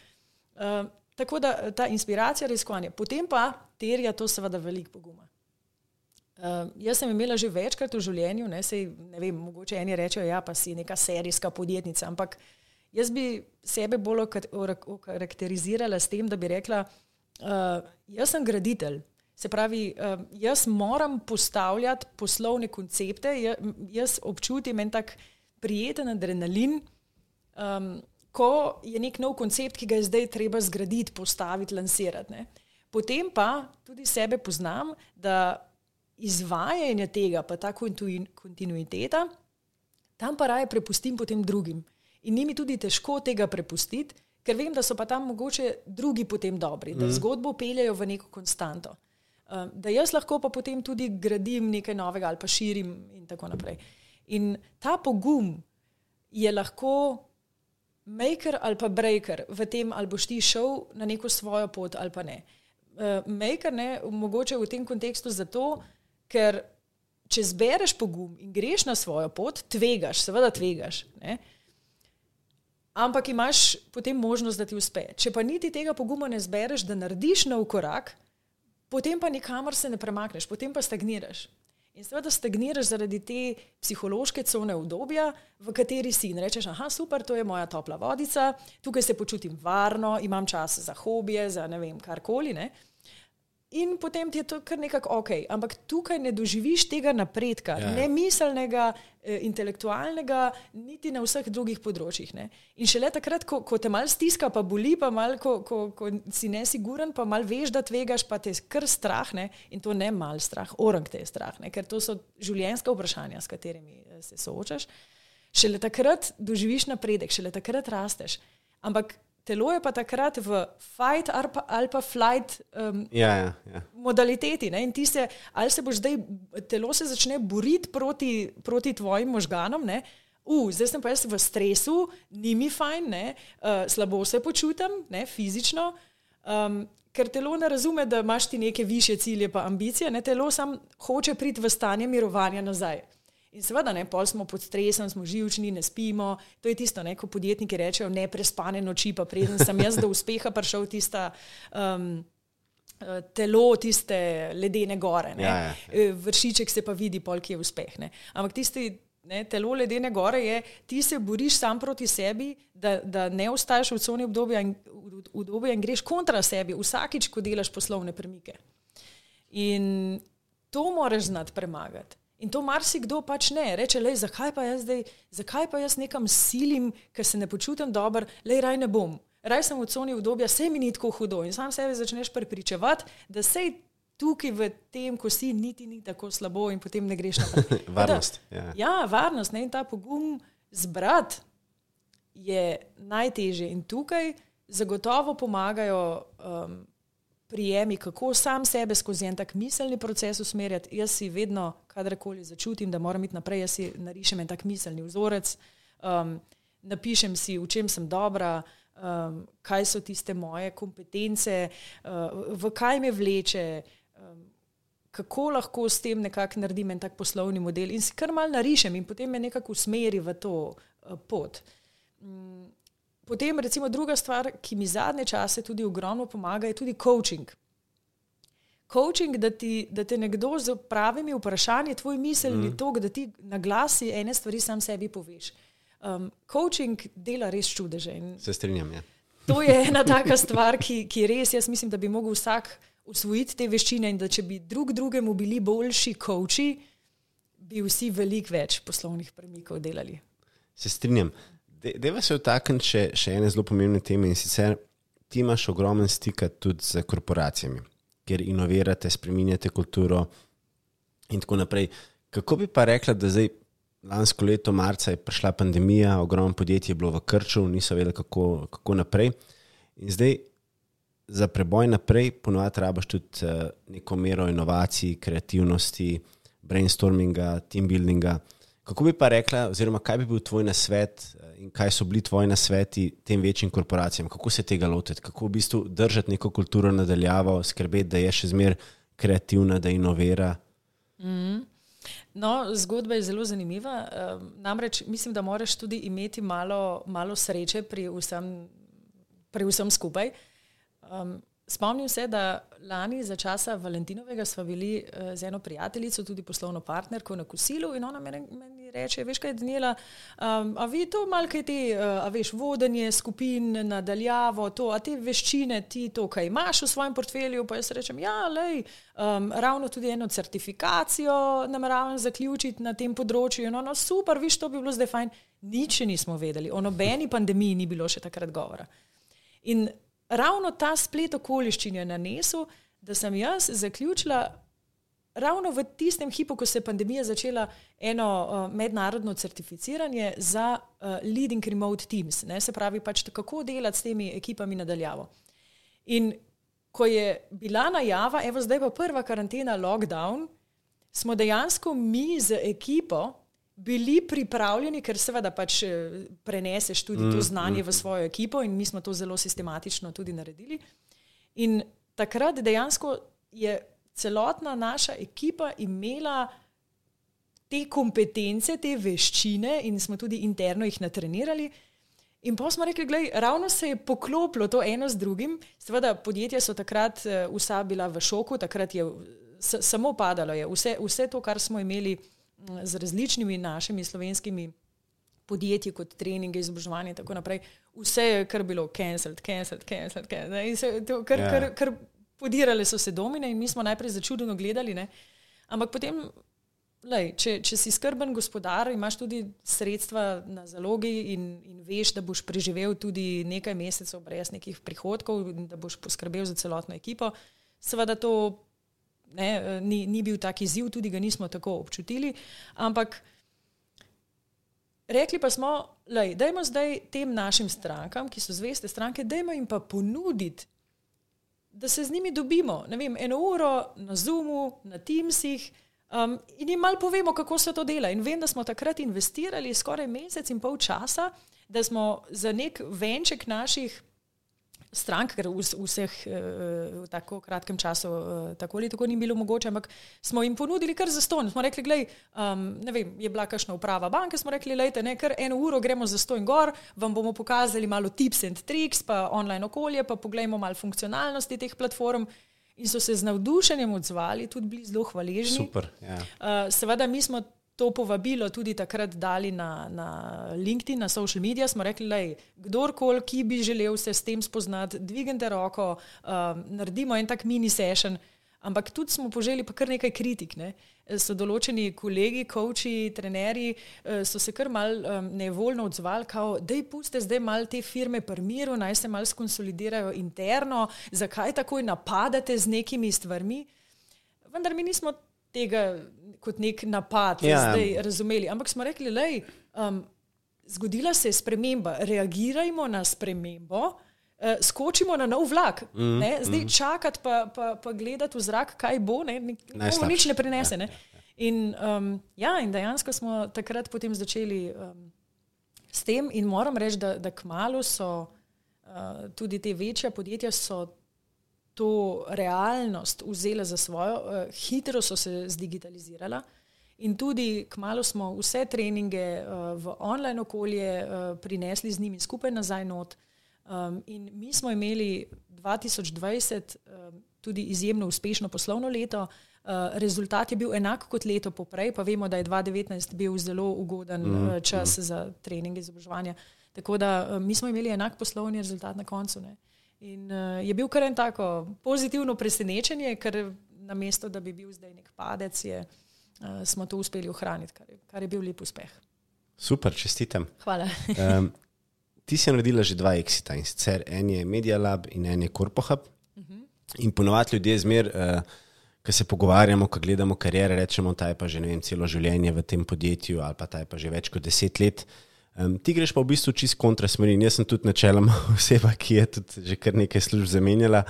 uh, Tako da ta inspiracija, raziskovanje, potem pa terja to seveda veliko poguma. Uh, jaz sem imela že večkrat v življenju, ne, sej, ne vem, mogoče eni rečejo, ja, pa si neka serijska podjetnica, ampak jaz bi sebe bolj okarakterizirala s tem, da bi rekla, uh, jaz sem graditelj. Se pravi, uh, jaz moram postavljati poslovne koncepte, jaz občutim en tak prijeten adrenalin. Um, ko je nek nov koncept, ki ga je zdaj treba zgraditi, postaviti, lansirati. Ne. Potem pa tudi sebe poznam, da izvajanje tega, pa ta kontinuiteta, tam pa raje prepustim potem drugim. In njimi tudi težko tega prepustiti, ker vem, da so pa tam mogoče drugi potem dobri, da mhm. zgodbo peljajo v neko konstanto. Um, da jaz lahko pa potem tudi gradim nekaj novega ali pa širim in tako naprej. In ta pogum je lahko maker ali pa breaker v tem, ali boš ti šel na neko svojo pot ali pa ne. Uh, maker ne, mogoče v tem kontekstu zato, ker če zbereš pogum in greš na svojo pot, tvegaš, seveda tvegaš. Ne? Ampak imaš potem možnost, da ti uspe. Če pa niti tega poguma ne zbereš, da narediš nov korak, potem pa nikamor se ne premakneš, potem pa stagniraš. In seveda stagniraš zaradi te psihološke cone obdobja, v kateri si in rečeš, ah, super, to je moja topla vodica, tukaj se počutim varno, imam čas za hobije, za ne vem, karkoli. Ne? In potem ti je to kar nekako ok, ampak tukaj ne doživiš tega napredka, ja. ne miselnega, eh, intelektualnega, niti na vseh drugih področjih. Ne? In šele takrat, ko, ko te mal stiska, pa boli, pa mal, ko, ko, ko si nesiguren, pa mal veš, da tvegaš, pa te kar strah, ne? in to ne mal strah, orang te je strah, ne? ker to so življenjska vprašanja, s katerimi eh, se soočaš. Šele takrat doživiš napredek, šele takrat rasteš. Ampak telo je pa takrat v fight ali pa, ali pa flight um, Ja, ja, ja. modaliteti. Ne? In ti se, ali se boš zdaj, telo se začne boriti proti, proti tvojim možganom. Ne? Uh, zdaj sem pa jaz v stresu, ni mi fajn, uh, slabo se počutim, ne, fizično, um, ker telo ne razume, da imaš ti neke više cilje, pa ambicije, ne, telo samo hoče priti v stanje mirovanja nazaj. In seveda, ne, pol smo pod stresom, smo živčni, ne spimo. To je tisto, ne, ko podjetniki rečejo, ne prespane noči, pa preden sem jaz do uspeha prišel tista. Um, Telo tiste ledene gore, Ja, ja, ja. vršiček se pa vidi, polk je uspeh. Ne. Ampak tisti ne, telo ledene gore je, ti se boriš sam proti sebi, da, da ne ostaješ v coni obdobja in, obdobju in greš kontra sebi vsakič, ko delaš poslovne premike. In to moraš znati premagati. In to marsikdo pač ne. Reče, le, zakaj pa jaz zdaj, zakaj pa jaz nekam silim, ker se ne počutim dobro, le raj ne bom. Raj sem v coni obdobja, se mi ni tako hudo. In sam sebe začneš prepričevati, da sej tukaj v tem, ko si, niti ni tako slabo in potem ne greš naprej. Varnost. Da, Ja. ja, varnost ne? in ta pogum zbrati je najtežje. In tukaj zagotovo pomagajo um, prijemi, kako sam sebe skozi en tak miselni proces usmerjati. Jaz si vedno, kadarkoli začutim, da moram iti naprej, jaz si narišem en tak miselni vzorec, um, napišem si, v čem sem dobra. Um, kaj so tiste moje kompetence, uh, v kaj me vleče, um, kako lahko s tem nekako naredim en tak poslovni model in si kar mal narišem in potem me nekako usmeri v to uh, pot. Mm, Potem, recimo, druga stvar, ki mi zadnje čase tudi ogromno pomaga, je tudi coaching. Coaching, da, ti, da te nekdo z pravimi vprašanji, tvoj miselni mm. tok, da ti na glasi ene stvari sam sebi poveš. Um, coaching dela res čudeže. Se strinjam. Ja. to je ena taka stvar, ki, ki res, jaz mislim, da bi mogel vsak usvojiti te veščine in da če bi drug drugemu bili boljši coachi, bi vsi veliko več poslovnih premikov delali. Se strinjam. De- Deva se vtakniti še, še ene zelo pomembne teme in sicer ti imaš ogromen stika tudi z korporacijami, ker inovirate, spreminjate kulturo in tako naprej. Kako bi pa rekla, da zdaj lansko leto marca je prišla pandemija, ogromno podjetij je bilo v krču, niso vedeli, kako, kako naprej. In zdaj za preboj naprej ponovadi rabaš tudi uh, neko mero inovacij, kreativnosti, brainstorminga, team buildinga. Kako bi pa rekla, oziroma kaj bi bil tvoj nasvet eh, in kaj so bili tvoji nasveti tem večjim korporacijam, kako se tega lotiti, kako v bistvu držati neko kulturo nadaljavo, skrbeti, da je še zmeraj kreativna, da inovira. No, zgodba je zelo zanimiva. Um, namreč mislim, da moraš tudi imeti malo, malo sreče pri vsem, pri vsem skupaj. Um, spomnim se, da lani za časa Valentinovega smo bili uh, z eno prijateljico, tudi poslovno partnerko na kosilu in ona meni, meni reče, veš kaj, Daniela, um, a vi to malo kaj ti, uh, a veš, vodenje skupin nadaljavo, to, a te veščine ti to, kaj imaš v svojem portfelju, pa jaz rečem, ja, lej, um, ravno tudi eno certifikacijo nameravam zaključiti na tem področju in ono, super, viš, to bi bilo zdaj fajn. Nič nismo vedeli, o nobeni pandemiji ni bilo še takrat govora. In ravno ta splet okoliščin je nanesel, da sem jaz zaključila ravno v tistem hipu, ko se je pandemija začela, eno uh, mednarodno certificiranje za uh, leading remote teams. Ne? Se pravi, pač kako delati s temi ekipami nadaljavo. In ko je bila najava, evo zdaj pa prva karantena, lockdown, smo dejansko mi z ekipo bili pripravljeni, ker seveda pač eh, preneseš tudi to znanje v svojo ekipo in mi smo to zelo sistematično tudi naredili. In takrat dejansko je celotna naša ekipa imela te kompetence, te veščine in smo tudi interno jih natrenirali. In pa smo rekli, gledaj, ravno se je poklopilo to eno z drugim. Seveda, podjetja so takrat eh, vsa bila v šoku, takrat je samo padalo. Je. Vse, vse to, kar smo imeli mm, z različnimi našimi slovenskimi podjetji, kot treninge, izobraževanje in tako naprej, vse je kar bilo cancelled, cancelled, cancelled. cancelled in se, to, kar, Ja. kar, kar podirale so se domine in mi smo najprej začudeno gledali. Ne. Ampak potem Lej, če, če si skrben gospodar, imaš tudi sredstva na zalogi in, in veš, da boš preživel tudi nekaj mesecev brez nekih prihodkov in da boš poskrbel za celotno ekipo. Seveda to ne, ni, ni bil tak izziv, tudi ga nismo tako občutili, ampak rekli pa smo, da je zdaj tem našim strankam, ki so zveste stranke, da jim pa ponuditi, da se z njimi dobimo. Vem, eno uro na Zoomu, na Teamsih. Um, in jim malo povemo, kako se to dela. In vem, da smo takrat investirali skoraj mesec in pol časa, da smo za nek venček naših strank, ker vseh v tako kratkem času tako ali tako ni bilo mogoče, ampak smo jim ponudili kar za ston. Smo rekli, gledaj, um, ne vem, je bila kakšna uprava banke, smo rekli, lejte, ne, kar eno uro gremo za ston gor, vam bomo pokazali malo tips and tricks, pa online okolje, pa pogledajmo malo funkcionalnosti teh platform. In so se z navdušenjem odzvali, tudi bili zelo hvaležni. Super. Ja. Uh, seveda, mi smo to povabilo tudi takrat dali na, na LinkedIn, na social medije, smo rekli, da kdorkoli, ki bi želel se s tem spoznati, dvignite roko, um, naredimo en tak mini session. Ampak tudi smo poželi kar nekaj kritik. Ne? So določeni kolegi, coachi, trenerji, eh, so se kar mal um, nevoljno odzvali, da je puste zdaj mal te firme pri miru, naj se mal skonsolidirajo interno, zakaj takoj napadate z nekimi stvarmi. Vendar mi nismo tega kot nek napad ja. zdaj razumeli. Ampak smo rekli, da je um, zgodila se sprememba, reagirajmo na spremembo. Uh, skočimo na nov vlak, mm, zdaj mm. čakati, pa, pa, pa gledati v zrak, kaj bo, ne, nič ne prenese. Ne. Ja, ja. In, um, ja, in dejansko smo takrat potem začeli um, s tem, in moram reči, da, da kmalo so uh, tudi te večja podjetja to realnost vzela za svojo, uh, hitro so se zdigitalizirala. In tudi, kmalo smo vse treninge uh, v online okolje uh, prinesli z njimi skupaj nazaj not. Um, in mi smo imeli 2020 um, tudi izjemno uspešno poslovno leto. Uh, rezultat je bil enak kot leto poprej, pa vemo, da je 2019 bil zelo ugoden mm, uh, čas mm. za treninge izobraževanja. Tako da uh, mi smo imeli enak poslovni rezultat na koncu. Ne. In uh, je bil kar en tako pozitivno presenečenje, ker na mesto, da bi bil zdaj nek padec, je, uh, smo to uspeli ohraniti, kar je, kar je bil lep uspeh. Super, čestitam. Hvala. um, ti si naredila že dva exita in sicer en je Media Lab in en je Corpohub. Uh mhm. -huh. In ponovadi ljudje zmer, uh, ko se pogovarjamo, ko gledamo karijere, rečemo, da je pa že vem, celo življenje v tem podjetju ali pa da je pa že več kot deset let. Uh, Um, ti greš pa v bistvu čist kontra smeri. Jaz sem tudi načeloma oseba, ki je tudi že kar nekaj služb zamenjala.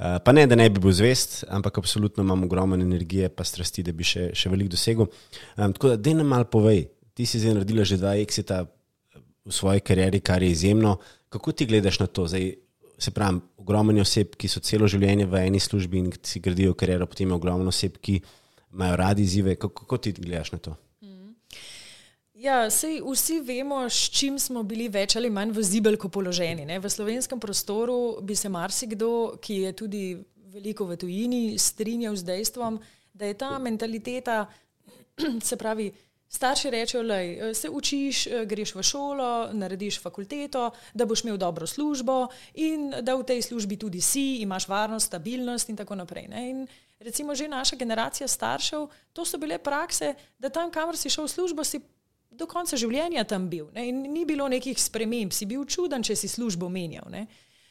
Uh, pa ne, da ne bi bil zvest, ampak absolutno imam ogromno energije in strasti, da bi še, še veliko dosegel. Um, tako da, da nam malo povej, ti si zdaj naredila že dva exita v svoji karieri, kar je izjemno. Kako ti gledaš na to? Zdaj, se pravi, ogromno oseb, ki so celo življenje v eni službi in si gradijo kariero, potem je ogromno oseb, ki imajo radi izzive. Kako, kako ti gledaš na to? Ja, sej vsi vemo, s čim smo bili več ali manj v zibelku položeni. Ne? V slovenskem prostoru bi se marsikdo, ki je tudi veliko v tujini, strinjal z dejstvom, da je ta mentaliteta, se pravi, starši rečejo, da se učiš, greš v šolo, narediš fakulteto, da boš imel dobro službo in da v tej službi tudi si, imaš varnost, stabilnost in tako naprej. Ne? In recimo že naša generacija staršev, to so bile prakse, da tam, kamor si šel v službo, si do konca življenja tam bil. Ne? In ni bilo nekih sprememb, si bil čuden, če si službo menjal.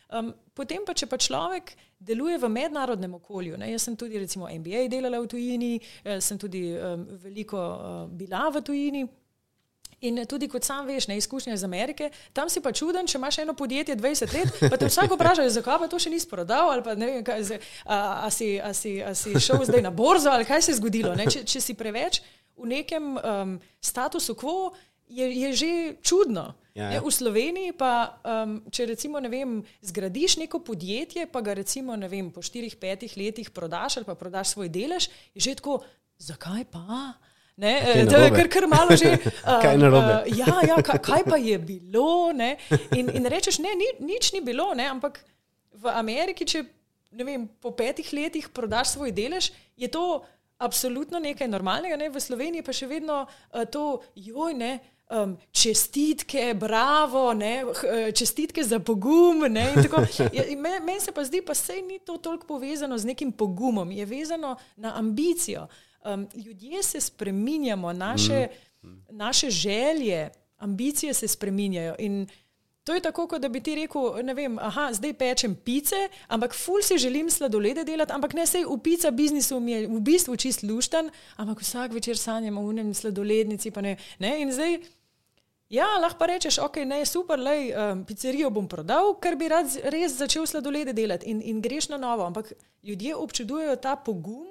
Um, potem pa, če pa človek deluje v mednarodnem okolju, ne? jaz sem tudi recimo MBA delala v tujini, eh, sem tudi um, veliko uh, bila v tujini. In tudi, kot sam veš, ne izkušnje iz Amerike, tam si pa čuden, če imaš eno podjetje 20 let, pa te vsako vpraša, zakaj pa to še nisi prodal, ali pa ne vem, kaj, a, a, si, a, si, a si šel zdaj na borzo, ali kaj se je zgodilo. Če, če si preveč v nekem um, statusu quo, je, je že čudno. Ja, ja. V Sloveniji pa, um, če recimo vem, zgradiš neko podjetje, pa ga recimo vem, po štirih, petih letih prodaš ali pa prodaš svoj delež, je že tako, zakaj pa? Ne, to je kar, kar malo že. Um, kaj, uh, ja, ja, kaj, kaj pa je bilo? In, in rečeš, ne, ni, nič ni bilo, ne, ampak v Ameriki, če vem, po petih letih prodaš svoj delež, je to absolutno nekaj normalnega, ne? v Sloveniji pa še vedno uh, to, joj, ne. Um, čestitke, bravo, ne, eh, čestitke za pogum. Ja, Meni men se pa zdi, da se ni to toliko povezano z nekim pogumom, je vezano na ambicijo. Um, ljudje se spreminjamo, naše, mm. naše želje, ambicije se spreminjajo. In To je tako, kot da bi ti rekel, ne vem, aha, zdaj pečem pice, ampak ful si želim sladolede delati, ampak ne sej v pica biznisu mi je v bistvu čist lušten, ampak vsak večer sanjam o unem sladolednici. Ne, ne? In zdaj Ja, lahko pa rečeš, ok, ne, super, lej, um, pizzerijo bom prodal, ker bi rad res začel sladolede delati in, in greš na novo. Ampak ljudje občudujejo ta pogum,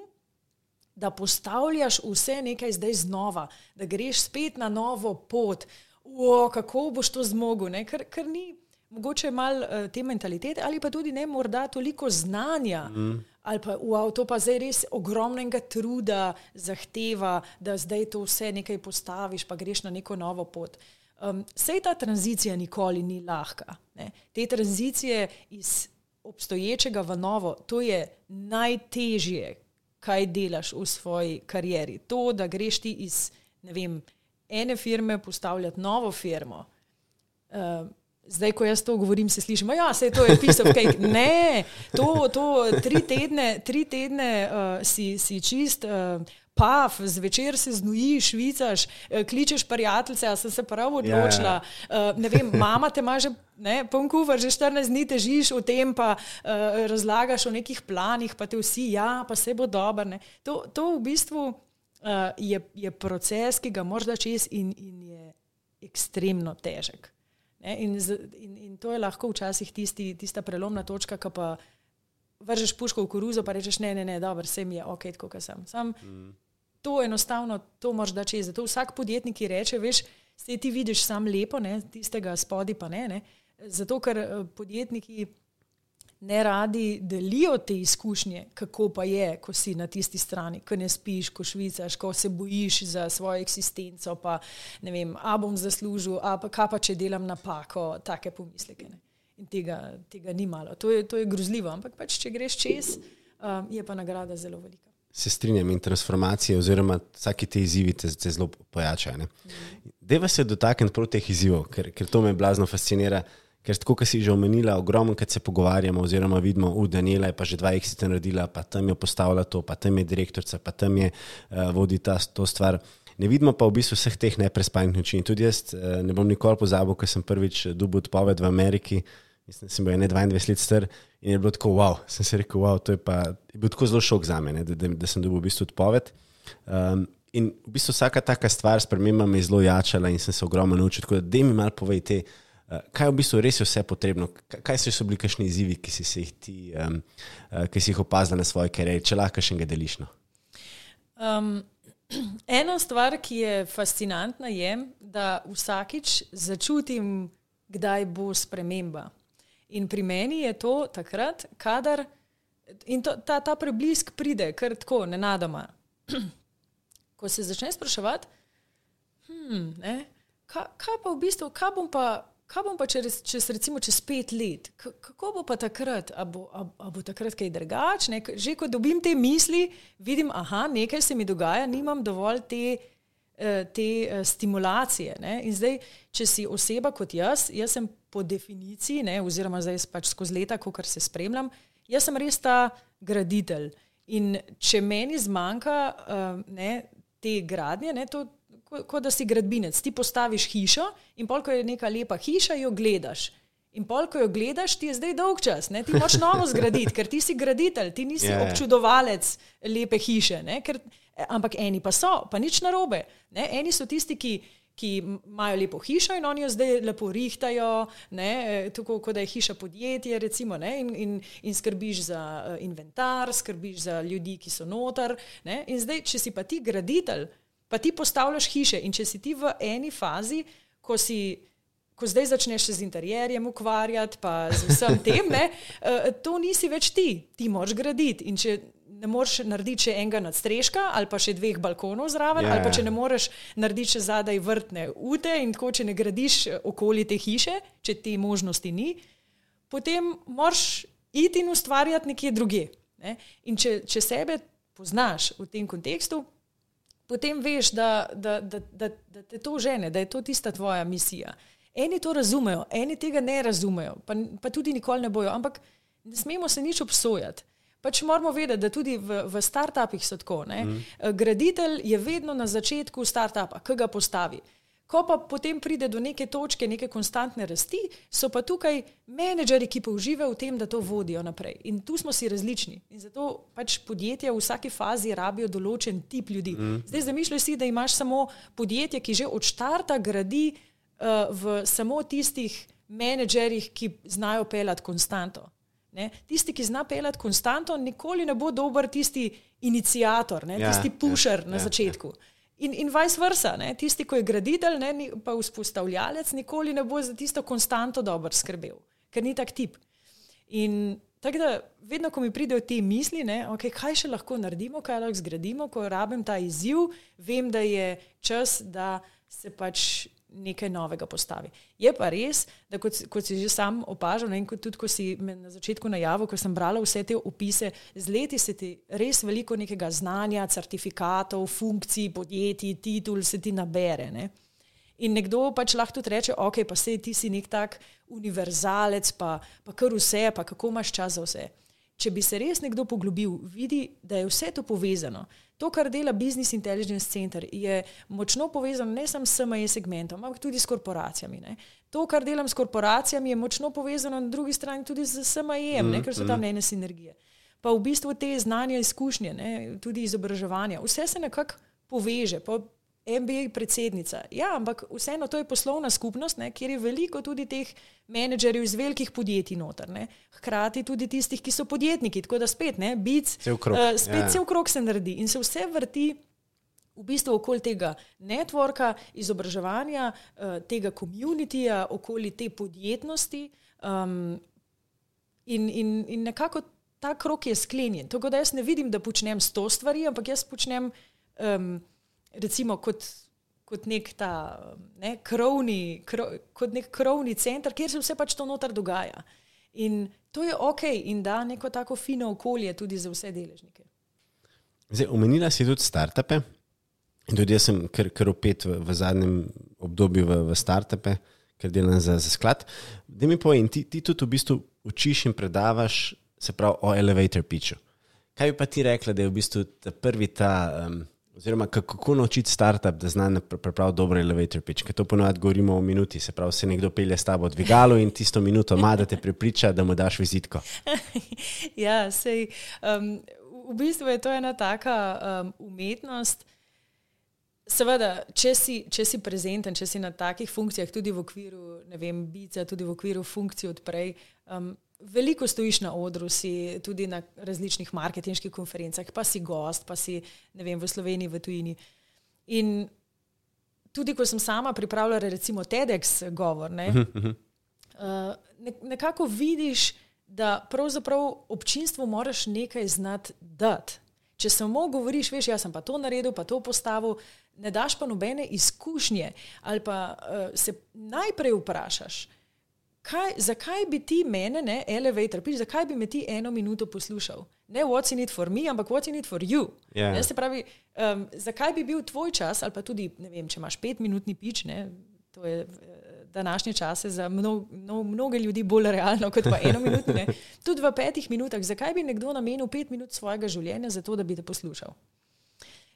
da postavljaš vse nekaj zdaj znova, da greš spet na novo pot. O, kako boš to zmogel, ker, ker ni mogoče malo uh, te mentalitete ali pa tudi ne morda toliko znanja. Mm. Ali pa, wow, to pa zdaj res ogromnega truda zahteva, da zdaj to vse nekaj postaviš, pa greš na neko novo pot. Um, sej ta tranzicija nikoli ni lahka. Ne. Te tranzicije iz obstoječega v novo, to je najtežje, kaj delaš v svoji karieri. To, da greš ti iz vem, ene firme postavljati novo firmo. Um, zdaj, ko jaz to govorim, se slišimo, da ja, je to of cake. Ne, to, to tri tedne, tri tedne uh, si, si čist. Uh, paf, zvečer se znojiš, švicaš, eh, kličeš prijatelje, a sem se prav odločila. Ja, ja. Uh, ne vem, mama te ima že. Ne, Ponkuvar, že 14 dni težiš v tem, pa uh, razlagaš o nekih planih, pa te vsi, ja, pa se bo dobro. To, to v bistvu uh, je, je proces, ki ga moraš da čez in, in je ekstremno težek. In, in, in to je lahko včasih tisti, tista prelomna točka, ki pa vržeš puško v koruzo, pa rečeš, ne, ne, ne, dobro, sem je ok, kot sem. Sam, mm to enostavno, to moraš da čez. Zato vsak podjetnik ki reče, veš, se ti vidiš sam lepo, ne, tistega spodi pa ne, ne. Zato, ker eh, podjetniki ne radi delijo te izkušnje, kako pa je, ko si na tisti strani, ko ne spiš, ko švicaš, ko se bojiš za svojo eksistenco, pa ne vem, a bom zaslužil, a pa kaj pa če delam napako, take pomisleke. Ne. In tega, tega ni malo. To je, to je grozljivo, ampak pač, če greš čez, um, je pa nagrada zelo velika se strinjam in transformacije, oziroma vsake te izzivi te, te zelo pojačajo. Deva se dotakniti prav teh izzivov, ker, ker to me blazno fascinira. Ker, tako kot si že omenila, ogromno, kad se pogovarjamo, oziroma vidimo, da Daniela je pa že dva eksita naredila, pa tam je postavila to, pa tam je direktorica, pa tam je uh, vodi ta to stvar. Ne vidimo pa v bistvu vseh teh neprespanih noči. Tudi jaz uh, ne bom nikoli pozabil, ker sem prvič dobil odpoved v Ameriki, mislim, sem bil 22 let star In je bilo tako, wow, sem se rekel, wow, to je pa je bil tako zelo šok za me, da, da, da sem dobil v bistvu odpoved. Um, in v bistvu vsaka taka stvar, sprememba me je zelo jačala in sem se ogromno naučil. Tako da, da mi malo povejte, uh, kaj je v bistvu res vse potrebno, kaj so bili kakšni izzivi, ki si, jih, ti, um, uh, ki si jih opazil na svoji karieri, če lahko še nekaj deliš. No? Um, ena stvar, ki je fascinantna, je, da vsakič začutim, kdaj bo sprememba. In pri meni je to takrat, kadar to, ta, ta preblisk pride, kar tako, nenadoma. Ko se začne spraševati, hmm, kaj, kaj pa v bistvu, kaj bom pa, kaj bom pa čez, čez, recimo, čez pet let, K, kako bo pa takrat, a bo, a, a bo takrat kaj drugače. Že ko dobim te misli, vidim, da nekaj se mi dogaja, nimam dovolj te. Eh, te eh, stimulacije. Ne? In zdaj, če si oseba kot jaz, jaz sem po definiciji, ne, oziroma zdaj pač skozi leta, ko kar se spremljam, jaz sem res ta graditelj. In če meni zmanjka uh, ne, te gradnje, ne, to, kot ko da si gradbinec, ti postaviš hišo in pol, ko je neka lepa hiša, jo gledaš. In pol, ko jo gledaš, ti je zdaj dolg čas, ne? ti moš novo zgraditi, ker ti si graditelj, ti nisi yeah. Ja. občudovalec lepe hiše. Ker, ampak eni pa so, pa nič narobe. Ne? Eni so tisti, ki ki imajo lepo hišo in oni jo zdaj lepo rihtajajo, tako kot da je hiša podjetje, recimo, in, in, in skrbiš za uh, inventar, skrbiš za ljudi, ki so notar. Ne? In zdaj, če si pa ti graditelj, pa ti postavljaš hiše in če si ti v eni fazi, ko si. Ko zdaj začneš z interjerjem ukvarjati, pa z vsem tem, ne, uh, to nisi več ti, ti moraš graditi. In če ne moreš narediti še enega nadstreška ali pa še dveh balkonov zraven, yeah. ali pa če ne moreš narediti še zadaj vrtne ute in tako, če ne gradiš okoli te hiše, če te možnosti ni, potem moraš iti in ustvarjati nekje druge. Ne? In če, če sebe poznaš v tem kontekstu, potem veš, da, da, da, da, da te to žene, da je to tista tvoja misija. Eni to razumejo, eni tega ne razumejo, pa, pa tudi nikoli ne bojo, ampak ne smemo se nič obsojati. Pač moramo vedeti, da tudi v, v startupih so tako. Mm. Graditelj je vedno na začetku startupa, ki ga postavi. Ko pa potem pride do neke točke, neke konstantne rasti, so pa tukaj menedžeri, ki pa uživajo v tem, da to vodijo naprej. In tu smo si različni. In zato pač podjetja v vsaki fazi rabijo določen tip ljudi. Mm. Zdaj zamišljaj si, da imaš samo podjetje, ki že od začetka gradi uh, v samo tistih menedžerjih, ki znajo pelati konstanto. Ne? Tisti, ki zna pelati konstanto, nikoli ne bo dober tisti inicijator, ja, tisti pušer ja, na ja, začetku. Ja. In, in vice versa, ne? tisti, ki je graditelj, ne, pa vzpostavljalec, nikoli ne bo za tisto konstanto dobro skrbel, ker ni tak tip. In tako da, vedno, ko mi pridejo te misli, ne, okay, kaj še lahko naredimo, kaj lahko zgradimo, ko rabim ta izziv, vem, da je čas, da se pač nekaj novega postavi. Je pa res, da kot, kot si že sam opažal, in tudi ko si me na začetku najavil, ko sem brala vse te opise, z leti se ti res veliko nekega znanja, certifikatov, funkcij, podjetij, titul se ti nabere. Ne? In nekdo pač lahko tudi reče, ok, pa sej ti si nek tak univerzalec, pa, pa kar vse, pa kako imaš čas za vse. Če bi se res nekdo poglobil, vidi, da je vse to povezano. To, kar dela Business Intelligence Center, je močno povezano ne samo s ME segmentom, ampak tudi s korporacijami. Ne. To, kar delam s korporacijami, je močno povezano na drugi strani tudi z SME, mm, ker so tam mm. ene sinergije. Pa v bistvu te znanja, izkušnje, ne, tudi izobraževanja, vse se nekako poveže. Pa MBA predsednica. Ja, ampak vseeno to je poslovna skupnost, ne, kjer je veliko tudi teh menedžerjev iz velikih podjetij noter. Ne. Hkrati tudi tistih, ki so podjetniki. Tako da spet, ne, bic, cel krok. Uh, spet ja. cel krok se naredi in se vse vrti v bistvu okoli tega networka, izobraževanja, uh, tega komunitija, okoli te podjetnosti. Um, in, in, in nekako ta krok je sklenjen. Tako da jaz ne vidim, da počnem sto stvari, ampak jaz počnem. Um, recimo kot, kot nek ta ne, krovni, krov, kot nek krovni center, kjer se vse pač to notar dogaja. In to je ok in da neko tako fino okolje tudi za vse deležnike. Zdaj, omenila si tudi startupe. In tudi jaz sem kar, kar opet v, v zadnjem obdobju v, v startupe, ker delam za, za sklad. Da mi povem, ti, ti tudi v bistvu učiš in predavaš, se pravi, o elevator pitchu. Kaj bi pa ti rekla, da je v bistvu ta prvi ta. Um, Oziroma, kako naučiti startup, da zna pripraviti dober elevator pitch, ker to ponovadi govorimo o minuti, se pravi, se nekdo pelje s tabo dvigalo in tisto minuto ima, da te prepriča, da mu daš vizitko. ja, sej, um, v bistvu je to ena taka um, umetnost. Seveda, če si, če si prezenten, če si na takih funkcijah, tudi v okviru, ne vem, bica, tudi v okviru funkcij odprej. Um, veliko stojiš na odru, si tudi na različnih marketinških konferencah, pa si gost, pa si vem, v Sloveniji, v tujini. In tudi, ko sem sama pripravljala, recimo, TEDx govor, ne, uh, nekako vidiš, da pravzaprav občinstvo moraš nekaj znati dati. Če samo govoriš, veš, jaz sem pa to naredil, pa to postavil, ne daš pa nobene izkušnje, ali pa uh, se najprej vprašaš, kaj, zakaj bi ti mene, ne, elevator, piš, zakaj bi me ti eno minuto poslušal? Ne, what's in it for me, ampak what's in it for you. Yeah. Ja. Ne, pravi, um, zakaj bi bil tvoj čas, ali pa tudi, ne vem, če imaš petminutni pič, ne, to je eh, današnje čase za mno, mno, mnoge ljudi bolj realno kot pa eno minuto. Ne. Tudi v petih minutah, zakaj bi nekdo namenil pet minut svojega življenja za to, da bi te poslušal?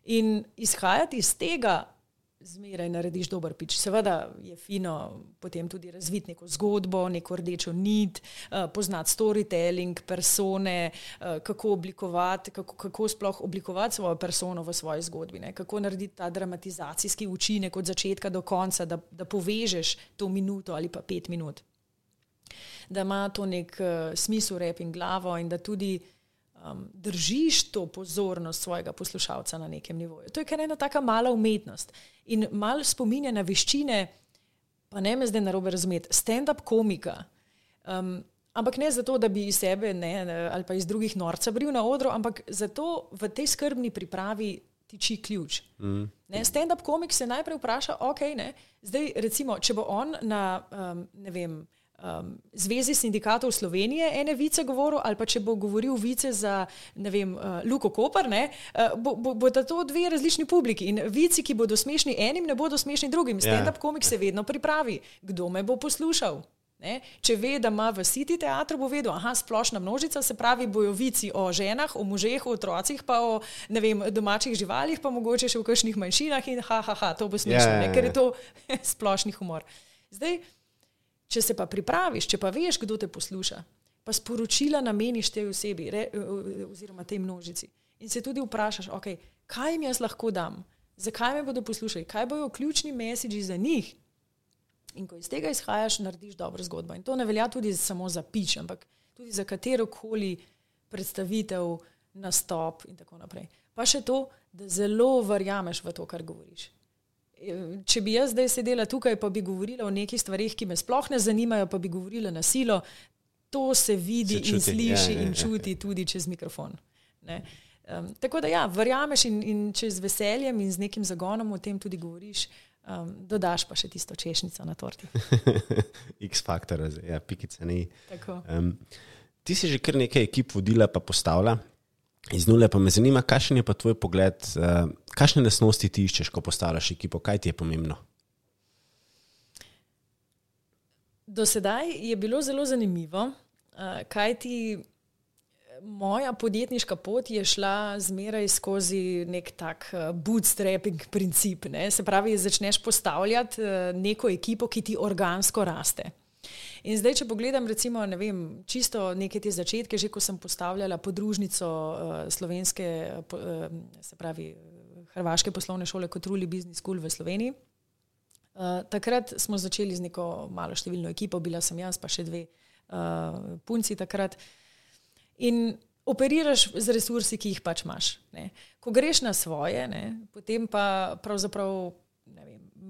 In izhajati iz tega, zmeraj narediš dober pič. Seveda je fino potem tudi razviti neko zgodbo, neko rdečo nit, uh, poznati storytelling, persone, uh, kako oblikovati, kako, kako sploh oblikovati svojo persono v svoji zgodbi, ne? kako narediti ta dramatizacijski učinek od začetka do konca, da, da povežeš to minuto ali pa pet minut. Da ima to nek uh, smisel, rep in glavo, in da tudi uh, um, držiš to pozornost svojega poslušalca na nekem nivoju. To je kar ena taka mala umetnost in mal spominja na veščine, pa ne me zdaj narobe razumeti, stand-up komika. Um, ampak ne zato, da bi iz sebe ne, ali pa iz drugih norca bril na odru, ampak zato v tej skrbni pripravi tiči ključ. Mm. Stand-up komik se najprej vpraša, ok, ne, zdaj recimo, če bo on na, um, ne vem, um, Zvezi sindikatov Slovenije ene vice govoril, ali pa če bo govoril vice za vem, uh, Luko Koper, ne, uh, bo, bo, bo to dve različni publiki. In vici, ki bodo smešni enim, ne bodo smešni drugim. Ja. Stand-up komik se vedno pripravi, kdo me bo poslušal. Ne? Če ve, da ima v City teatru, bo vedel, da je splošna množica, se pravi, bojo vici o ženah, o možeh, o otrocih, pa o vem, domačih živalih, pa mogoče še v kakšnih manjšinah in ha, ha, ha, to bo smešno, yeah, ja, ja, ker je to splošni humor. Zdaj, Če se pa pripraviš, če pa veš, kdo te posluša, pa sporočila nameniš tej osebi re, oziroma tej množici in se tudi vprašaš, okay, kaj jim jaz lahko dam, zakaj me bodo poslušali, kaj bojo ključni mesiči za njih. In ko iz tega izhajaš, narediš dobro zgodbo. In to ne velja tudi samo za pič, ampak tudi za katero koli predstavitev, nastop in tako naprej. Pa še to, da zelo verjameš v to, kar govoriš. Če bi jaz zdaj sedela tukaj, pa bi govorila o nekih stvarih, ki me sploh ne zanimajo, pa bi govorila na silo, to se vidi se čuti, in sliši ja, ja, ja. in čuti tudi čez mikrofon. Um, tako da, ja, verjameš in, in če z veseljem in z nekim zagonom o tem tudi govoriš, um, dodaš pa še tisto češnjico na torti. X-faktor, ja, pikice ni. Um, ti si že kar nekaj ekip vodila, pa postavlja. Iz nule pa me zanima, kakšen je pa tvoj pogled, uh, kakšne lasnosti ti iščeš, ko postavljaš ekipo, kaj ti je pomembno? Do sedaj je bilo zelo zanimivo, uh, kaj ti moja podjetniška pot je šla zmeraj skozi nek tak uh, bootstrapping princip. Ne? Se pravi, začneš postavljati uh, neko ekipo, ki ti organsko raste. In zdaj, če pogledam, recimo, ne vem, čisto neke te začetke, že ko sem postavljala podružnico uh, slovenske, uh, se pravi, Hrvaške poslovne šole kot Ruli Business School v Sloveniji. Uh, takrat smo začeli z neko malo številno ekipo, bila sem jaz, pa še dve uh, punci takrat. In operiraš z resursi, ki jih pač imaš. Ne. Ko greš na svoje, ne, potem pa pravzaprav.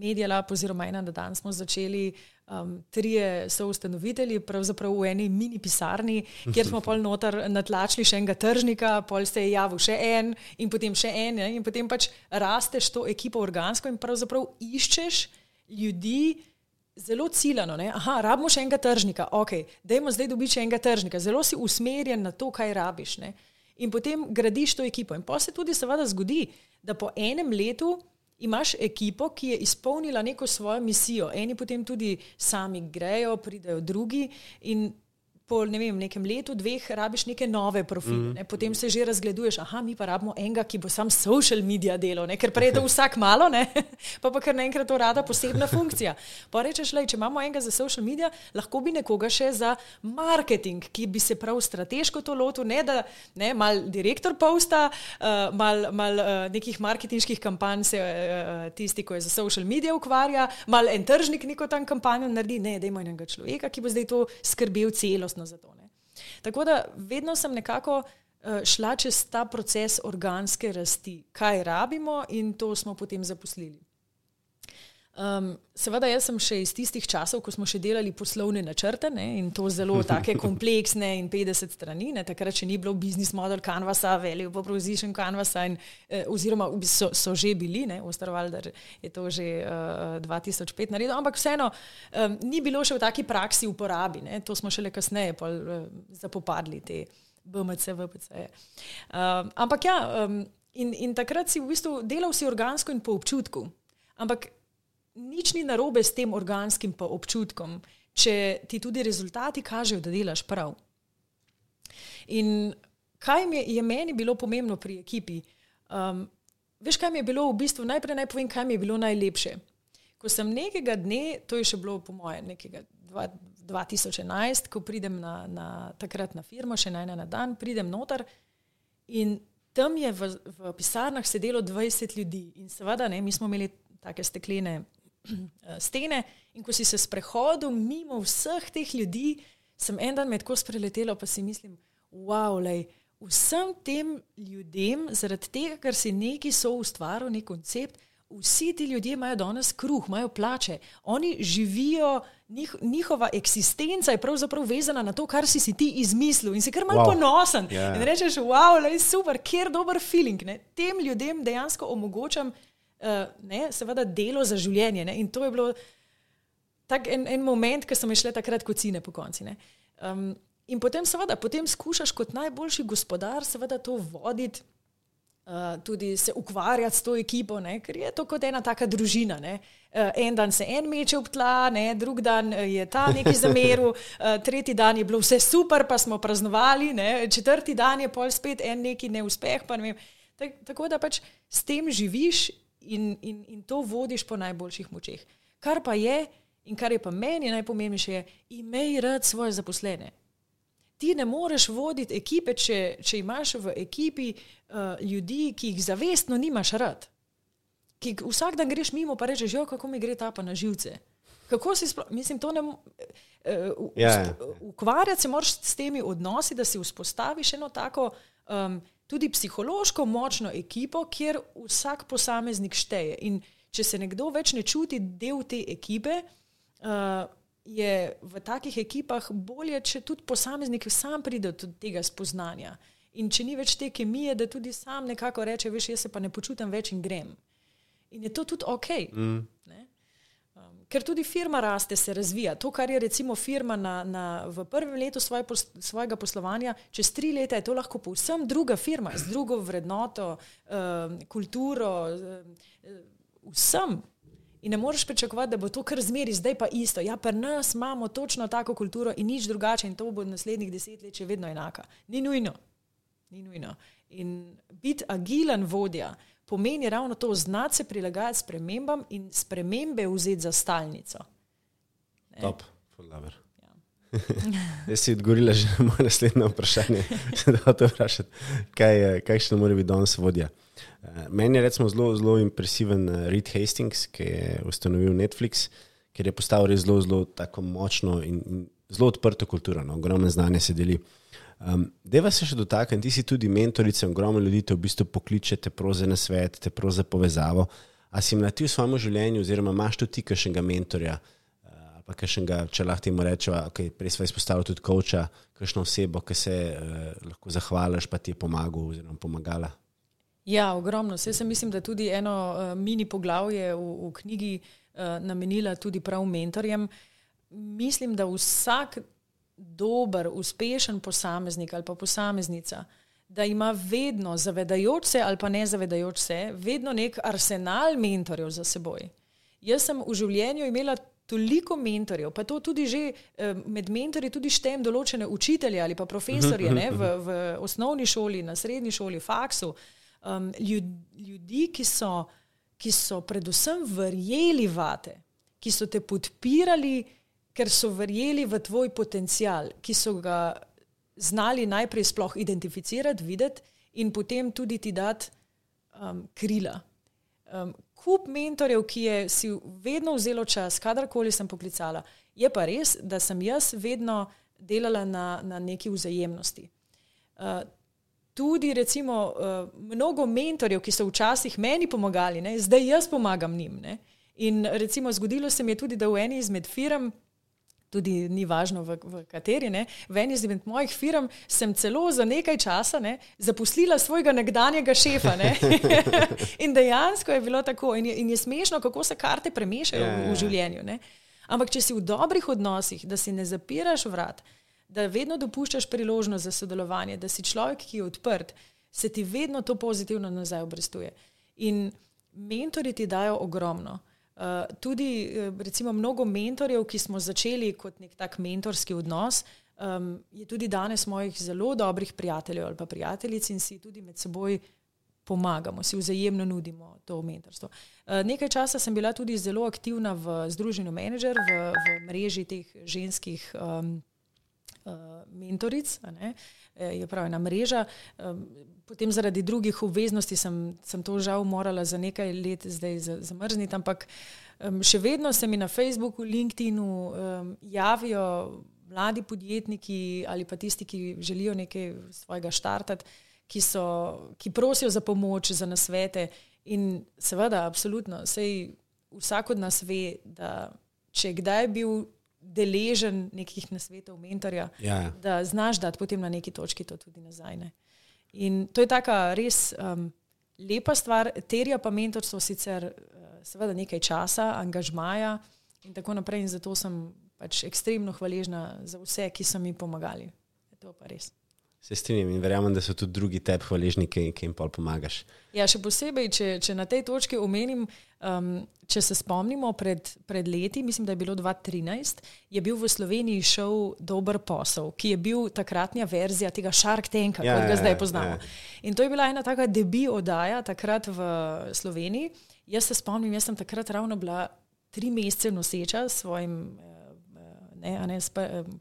Medija Lab, oziroma ena, da danes smo začeli, um, trije so ustanovitelji, pravzaprav v eni mini pisarni, kjer smo pol noter natlačili še enega tržnika, pol se je javil še en in potem še en, ne, in potem pač rasteš to ekipo organsko in pravzaprav iščeš ljudi, zelo ciljano, aha, rabimo še enega tržnika, ok, dajmo zdaj dobiti še enega tržnika, zelo si usmerjen na to, kaj rabiš. Ne? In potem gradiš to ekipo. In pa se tudi seveda zgodi, da po enem letu imaš ekipo, ki je izpolnila neko svojo misijo. Eni potem tudi sami grejo, pridajo drugi in po ne vem, nekem letu, dveh, rabiš neke nove profile. Mm. Ne? Potem se že razgleduješ, ah, mi pa rabimo enega, ki bo sam social media delal, ne? ker prej je to vsak malo, pa pa kar naenkrat to rada posebna funkcija. Pa rečeš, le, če imamo enega za social media, lahko bi nekoga še za marketing, ki bi se prav strateško to lotil, ne da ne, mal direktor posta, uh, mal, mal uh, nekih marketinških kampanj se uh, tisti, ko je za social media ukvarja, mal en tržnik neko tam kampanjo naredi, ne, da ima enega človeka, ki bo zdaj to skrbel celost celostno za to. Ne. Tako da vedno sem nekako uh, šla čez ta proces organske rasti, kaj rabimo, in to smo potem zaposlili. Um, seveda, jaz sem še iz tistih časov, ko smo še delali poslovne načrte ne, in to zelo tako kompleksne in 50 strani. Ne, takrat še ni bilo business model canvasa, value proposition canvasa, in, eh, oziroma so, so že bili, Osterwalder je to že uh, eh, 2005 naredil, ampak vseeno um, ni bilo še v taki praksi uporabi. Ne, to smo šele kasneje pol, uh, zapopadli te BMC, VPC. Um, ampak ja, um, in, in takrat si v bistvu delal si organsko in po občutku. Ampak nič ni narobe s tem organskim občutkom, če ti tudi rezultati kažejo, da delaš prav. In kaj je, je meni bilo pomembno pri ekipi? Um, veš, kaj mi je bilo v bistvu, najprej naj povem, kaj mi je bilo najlepše. Ko sem nekega dne, to je še bilo po mojem, nekega 2011, ko pridem na, na, takrat na firmo, še na en dan, pridem noter in tam je v, v pisarnah sedelo 20 ljudi. In seveda, ne, mi smo imeli take steklene stene. In ko si se sprehodil mimo vseh teh ljudi, sem en dan med ko spreletelo, pa si mislim, wow, lej, vsem tem ljudem, zaradi tega, ker si neki so ustvaril nek koncept, vsi ti ljudje imajo danes kruh, imajo plače, oni živijo. Njih, njihova eksistenca je pravzaprav vezana na to, kar si, si ti izmislil, in si kar malo wow. ponosen. Yeah. Ja. In rečeš, wow, le, super, kjer dober feeling. Ne? Tem ljudem dejansko omogočam, ne, seveda delo za življenje. Ne, in to je bilo tak en, en moment, ki sem šla takrat kot cine po konci. Um, in potem, seveda, potem skušaš kot najboljši gospodar, seveda to voditi. Uh, tudi se ukvarjati s to ekipo, ne? ker je to kot ena taka družina. Uh, en dan se en meče v tla, ne? drug dan je ta neki zameril, uh, tretji dan je bilo vse super, pa smo praznovali, ne? četrti dan je pol spet en neki neuspeh. Ne tak, tako da pač s tem živiš in, in, in to vodiš po najboljših močeh. Kar pa je, in kar je pa meni najpomembnejše, je, imej rad svoje zaposlene. Ti ne moreš voditi ekipe, če, če imaš v ekipi uh, ljudi, ki jih zavestno nimaš rad. Ki vsak dan greš mimo, pa rečeš, jo, kako mi gre ta pa na živce. Kako si sploh, mislim, to ne. Uh, ja. Ukvarjati se moraš s temi odnosi, da si vzpostaviš eno tako um, tudi psihološko močno ekipo, kjer vsak posameznik šteje. In če se nekdo več ne čuti del te ekipe, uh, je v takih ekipah bolje, če tudi posameznik sam pride do tega spoznanja. In če ni več te kemije, da tudi sam nekako reče, veš, jaz se pa ne počutim več in grem. In je to tudi ok. Mm. Ker tudi firma raste, se razvija. To, kar je recimo firma na, na, v prvem letu svoje, svojega poslovanja, čez tri leta je to lahko povsem druga firma, z drugo vrednoto, um, kulturo, um, vsem. In ne moreš pričakovati, da bo to kar zmeri, zdaj pa isto. Ja, pa nas imamo točno tako kulturo in nič drugače, in to bo naslednjih desetletjih vedno enaka. Ni nujno. Ni nujno. In biti agilen vodja pomeni ravno to, znati se prilagajati spremembam in spremembe vzeti za stalnico. Ne? Top, fullaver. Ja. Jaz si odgovorila že na moje naslednje vprašanje, da te vprašam, kaj, kaj še mora biti danes vodja. Eh, meni je recimo zelo, zelo impresiven eh, Reed Hastings, ki je ustanovil Netflix, ker je postavil res zelo, zelo tako močno in, in zelo odprto kulturo, no, ogromno znanja se deli. Um, Deva se še dotakniti, ti si tudi mentorica, ogromno ljudi te v bistvu pokliče, te proze na svet, te proze povezavo. A si imel ti v svojem življenju, oziroma imaš tudi ti kakšnega mentorja, uh, pa kakšnega, če lahko temu rečemo, okay, prej smo izpostavili tudi koča, kakšno osebo, ki se uh, lahko zahvališ, pa ti je pomagal oziroma pomagala. Ja, ogromno. Vse sem mislim, da tudi eno uh, mini poglavje v, v knjigi uh, namenila tudi prav mentorjem. Mislim, da vsak dober, uspešen posameznik ali pa posameznica, da ima vedno, zavedajoč se ali pa ne zavedajoč se, vedno nek arsenal mentorjev za seboj. Jaz sem v življenju imela toliko mentorjev, pa to tudi že eh, med mentorji tudi štejem določene učitelje ali pa profesorje ne, v, v osnovni šoli, na srednji šoli, faksu, um, ljudi, ki so, ki so predvsem verjeli vate, ki so te podpirali, ker so verjeli v tvoj potencial, ki so ga znali najprej sploh identificirati, videti in potem tudi ti dati um, krila. Um, kup mentorjev, ki je si vedno vzelo čas, kadarkoli sem poklicala, je pa res, da sem jaz vedno delala na, na neki vzajemnosti. Uh, tudi, recimo, uh, mnogo mentorjev, ki so včasih meni pomagali, ne, zdaj jaz pomagam njim. Ne. In recimo, zgodilo se mi je tudi, da v eni izmed firm tudi ni važno, v, v kateri. Ne. V eni izmed mojih firm sem celo za nekaj časa ne, zaposlila svojega nekdanjega šefa. Ne. in dejansko je bilo tako. In je, in je smešno, kako se karte premešajo yeah. v, v ja, ja. življenju. Ne. Ampak, če si v dobrih odnosih, da si ne zapiraš vrat, da vedno dopuščaš priložnost za sodelovanje, da si človek, ki je odprt, se ti vedno to pozitivno nazaj obrestuje. In mentori ti dajo ogromno. Uh, tudi, eh, recimo, mnogo mentorjev, ki smo začeli kot nek tak mentorski odnos, um, je tudi danes mojih zelo dobrih prijateljev ali pa prijateljic in si tudi med seboj pomagamo, si vzajemno nudimo to mentorstvo. Uh, nekaj časa sem bila tudi zelo aktivna v Združenju Manager, v, v mreži teh ženskih um, uh, mentoric. Je prav ena mreža. Um, potem zaradi drugih obveznosti sem, sem to žal morala za nekaj let zdaj zamrzniti, ampak um, še vedno se mi na Facebooku, LinkedInu um, javijo mladi podjetniki ali pa tisti, ki želijo nekaj svojega štartati, ki, so, ki prosijo za pomoč, za nasvete. In seveda, absolutno, vsak od nas ve, da če je kdaj bil deležen nekih nasvetov, mentorja, ja. da znaš dati potem na neki točki to tudi nazaj. Ne? In to je taka res um, lepa stvar, terja pa mentorstvo sicer uh, seveda nekaj časa, angažmaja in tako naprej. In zato sem pač ekstremno hvaležna za vse, ki so mi pomagali. To pa res. Se strinjam in verjamem, da so tudi drugi tebi hvaležni, ki jim pa pomagaš. Ja, še posebej, če, če na tej točki omenim, um, če se spomnimo pred, pred leti, mislim, da je bilo 2013, je bil v Sloveniji šov Dober posel, ki je bil takratnja verzija tega Shark Tanka, ja, kot ga ja, zdaj ja, poznamo. Ja. In to je bila ena taka debi oddaja takrat v Sloveniji. Jaz se spomnim, jaz sem takrat ravno bila tri mesece noseča s svojim. Ne, ne,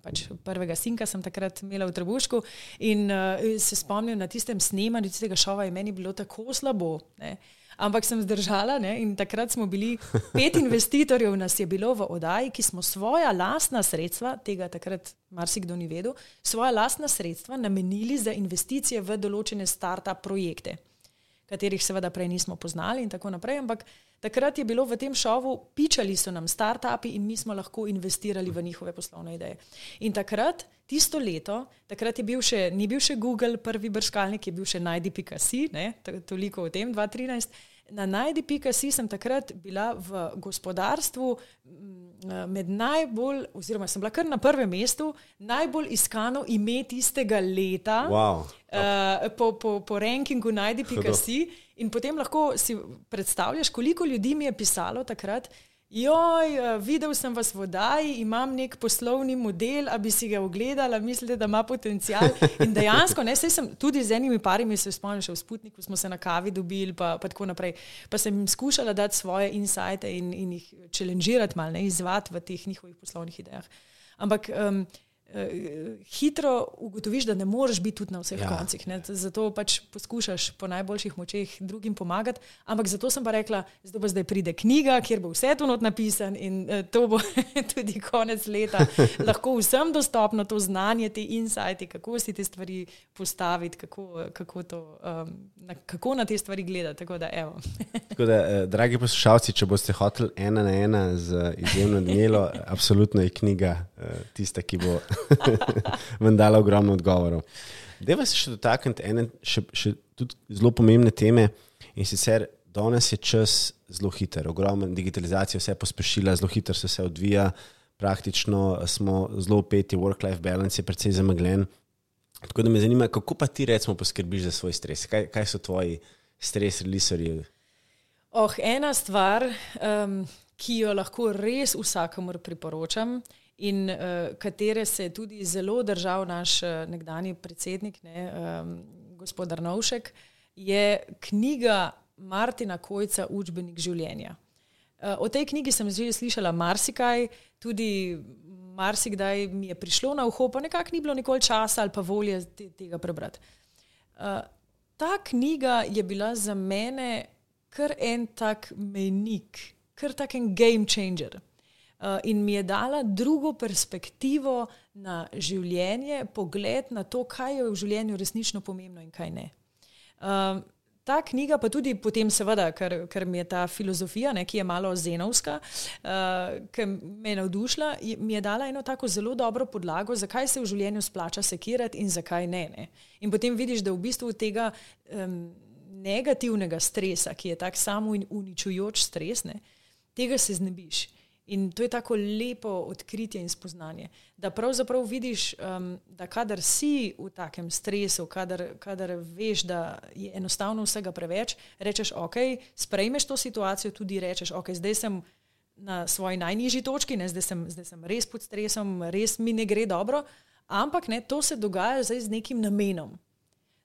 pač prvega sinka sem takrat imela v Trebušku in uh, se spomnim na tistem snemanju tistega šova, in meni bilo tako slabo. Ne. ampak sem zdržala ne? in takrat smo bili, pet investitorjev nas je bilo v oddaji, ki smo svoja lastna sredstva, tega takrat marsikdo ni vedel, svoja lastna sredstva namenili za investicije v določene start-up projekte, katerih seveda prej nismo poznali in tako naprej, ampak takrat je bilo v tem šovu, pičali so nam start-upi in mi smo lahko investirali v njihove poslovne ideje. In takrat, tisto leto, takrat je bil še, ni bil še Google, prvi brskalnik je bil še najdi.si, toliko o tem, 2013. Na najdi.si sem takrat bila v gospodarstvu med najbolj, oziroma sem bila kar na prvem mestu, najbolj iskano ime tistega leta wow. uh, po, po, po rankingu najdi.si. In potem lahko si predstavljaš, koliko ljudi mi je pisalo takrat. Joj, eh, videl sem vas v vodaji, imam nek poslovni model, da bi si ga ogledala, mislite, da ima potencial. In dejansko, ne, sem tudi z enimi parimi se spomnil, še v Sputniku smo se na kavi dobili, pa, pa tako naprej. Pa sem jim skušala dati svoje insajte in, in jih čelenžirati malo, ne izvati v teh njihovih poslovnih idejah. Ampak. Um, hitro ugotoviš, da ne moreš biti tudi na vseh ja. koncih. Ne? Zato pač poskušaš po najboljših močeh drugim pomagati. Ampak zato sem pa rekla, da bo zdaj pride knjiga, kjer bo vse to not napisan in uh, to bo tudi konec leta. Lahko vsem dostopno to znanje, te insajti, kako si te stvari postaviti, kako, kako, to, um, na, kako na te stvari gledati. Tako da, Tako da eh, dragi poslušalci, če boste hoteli ena na ena z izjemno delo, absolutno je knjiga eh, tista, ki bo vam dala ogromno odgovorov. Deva se še dotakniti ene še, še zelo pomembne teme in sicer danes je čas zelo hiter, ogromna digitalizacija vse pospešila, zelo hitro se vse odvija, praktično smo zelo upeti, work-life balance je precej zamegljen. Tako da me zanima, kako pa ti recimo poskrbiš za svoj stres? Kaj, kaj so tvoji stres releaserji? Oh, ena stvar, um, ki jo lahko res vsakomur priporočam, in uh, katere se je tudi zelo držal naš uh, nekdani predsednik, ne, um, gospod Arnovšek, je knjiga Martina Kojca Učbenik življenja. Uh, o tej knjigi sem že slišala marsikaj, tudi marsikdaj mi je prišlo na uho, pa nekako ni bilo nikoli časa ali pa volje te, tega prebrati. Uh, ta knjiga je bila za mene kar en tak menik, kar tak en game changer. Eh, in mi je dala drugo perspektivo na življenje, pogled na to, kaj je v življenju resnično pomembno in kaj ne. Um, ta knjiga, pa tudi potem, seveda, ker, ker mi je ta filozofija, ne, ki je malo zenovska, uh, ki me je navdušila, mi je dala eno tako zelo dobro podlago, zakaj se v življenju splača sekirati in zakaj ne. ne. In potem vidiš, da v bistvu tega um, negativnega stresa, ki je tak samo uničujoč stres, ne, tega se znebiš. In to je tako lepo odkritje in spoznanje, da pravzaprav vidiš, um, da kadar si v takem stresu, kadar, kadar veš, da je enostavno vsega preveč, rečeš, ok, sprejmeš to situacijo, tudi rečeš, ok, zdaj sem na svoji najnižji točki, ne, zdaj, sem, zdaj sem res pod stresom, res mi ne gre dobro, ampak ne, to se dogaja zdaj z nekim namenom.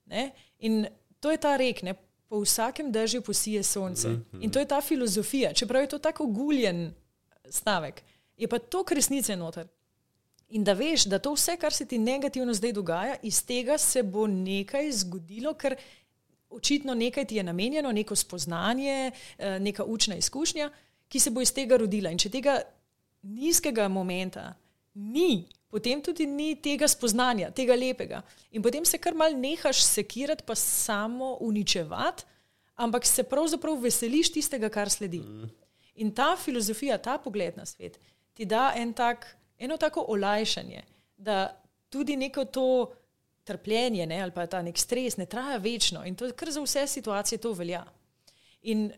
Ne? In to je ta rek, ne, po vsakem dežju posije sonce. Mm -hmm. In to je ta filozofija, čeprav je to tako guljen stavek. Je pa to resnice noter. In da veš, da to vse, kar se ti negativno zdaj dogaja, iz tega se bo nekaj zgodilo, ker očitno nekaj ti je namenjeno, neko spoznanje, eh, neka učna izkušnja, ki se bo iz tega rodila. In če tega nizkega momenta ni, potem tudi ni tega spoznanja, tega lepega. In potem se kar mal nehaš sekirati, pa samo uničevati, ampak se pravzaprav veseliš tistega, kar sledi. Mm. In ta filozofija, ta pogled na svet, ti da en tak, eno tako olajšanje, da tudi neko to trpljenje ne, ali pa ta nek stres ne traja večno in to kar za vse situacije to velja. In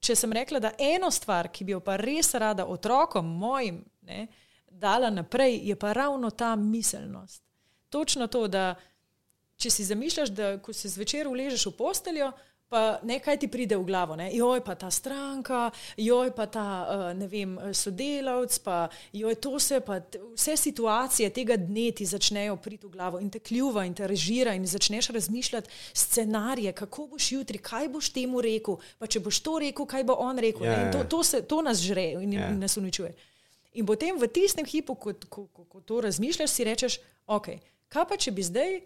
če sem rekla, da eno stvar, ki bi jo pa res rada otrokom, mojim, ne, dala naprej, je pa ravno ta miselnost. Točno to, da če si zamišljaš, da ko se zvečer uležeš v posteljo, pa nekaj ti pride v glavo, ne? joj pa ta stranka, joj pa ta uh, ne vem, sodelavc, pa joj to se, pa vse situacije tega dne ti začnejo priti v glavo in te kljuva in te režira in začneš razmišljati scenarije, kako boš jutri, kaj boš temu rekel, pa če boš to rekel, kaj bo on rekel. Yeah. Ja, to, ja. to, se, to nas žre in, yeah. in ja. nas uničuje. In potem v tistem hipu, ko, ko, ko, ko to razmišljaš, si rečeš, ok, kaj pa če bi zdaj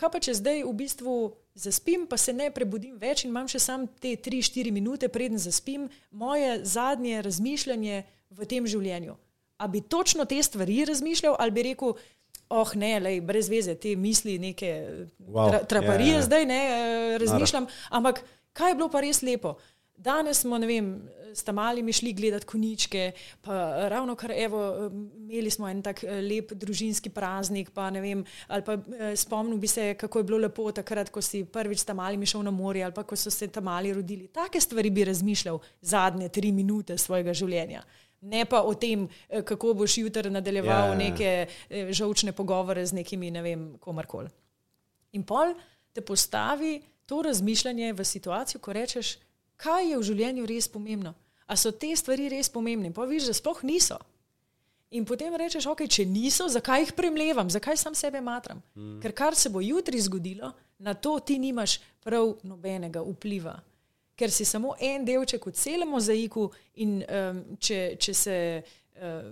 kaj pa če zdaj v bistvu zaspim, pa se ne prebudim več in imam še samo te 3-4 minute, preden zaspim, moje zadnje razmišljanje v tem življenju. A bi točno te stvari razmišljal, ali bi rekel, oh, ne, lej, brez veze, te misli, neke Wow. tra, traparije, Ja, ja, ja. zdaj ne eh, razmišljam. Ampak kaj je bilo pa res lepo? Danes smo, ne vem, sta mali mi šli gledati koničke, pa ravno kar, evo, imeli smo en tak eh, lep družinski praznik, pa ne vem, ali pa eh, spomnil bi se, kako je bilo lepo takrat, ko si prvič sta mali mi šel na morje, ali pa ko so se ta mali rodili. Take stvari bi razmišljal zadnje tri minute svojega življenja. Ne pa o tem, eh, kako boš jutri nadaljeval Ja, ja, neke žolčne pogovore z nekimi, ne vem, komarkoli. In pol te postavi to razmišljanje v situacijo, ko rečeš, kaj je v življenju res pomembno. A so te stvari res pomembne? Pa vidiš, da sploh niso. In potem rečeš, ok, če niso, zakaj jih premlevam, zakaj sam sebe matram? Mm. Ker kar se bo jutri zgodilo, na to ti nimaš prav nobenega vpliva. Ker si samo en delček v celem mozaiku in um, če, če se uh,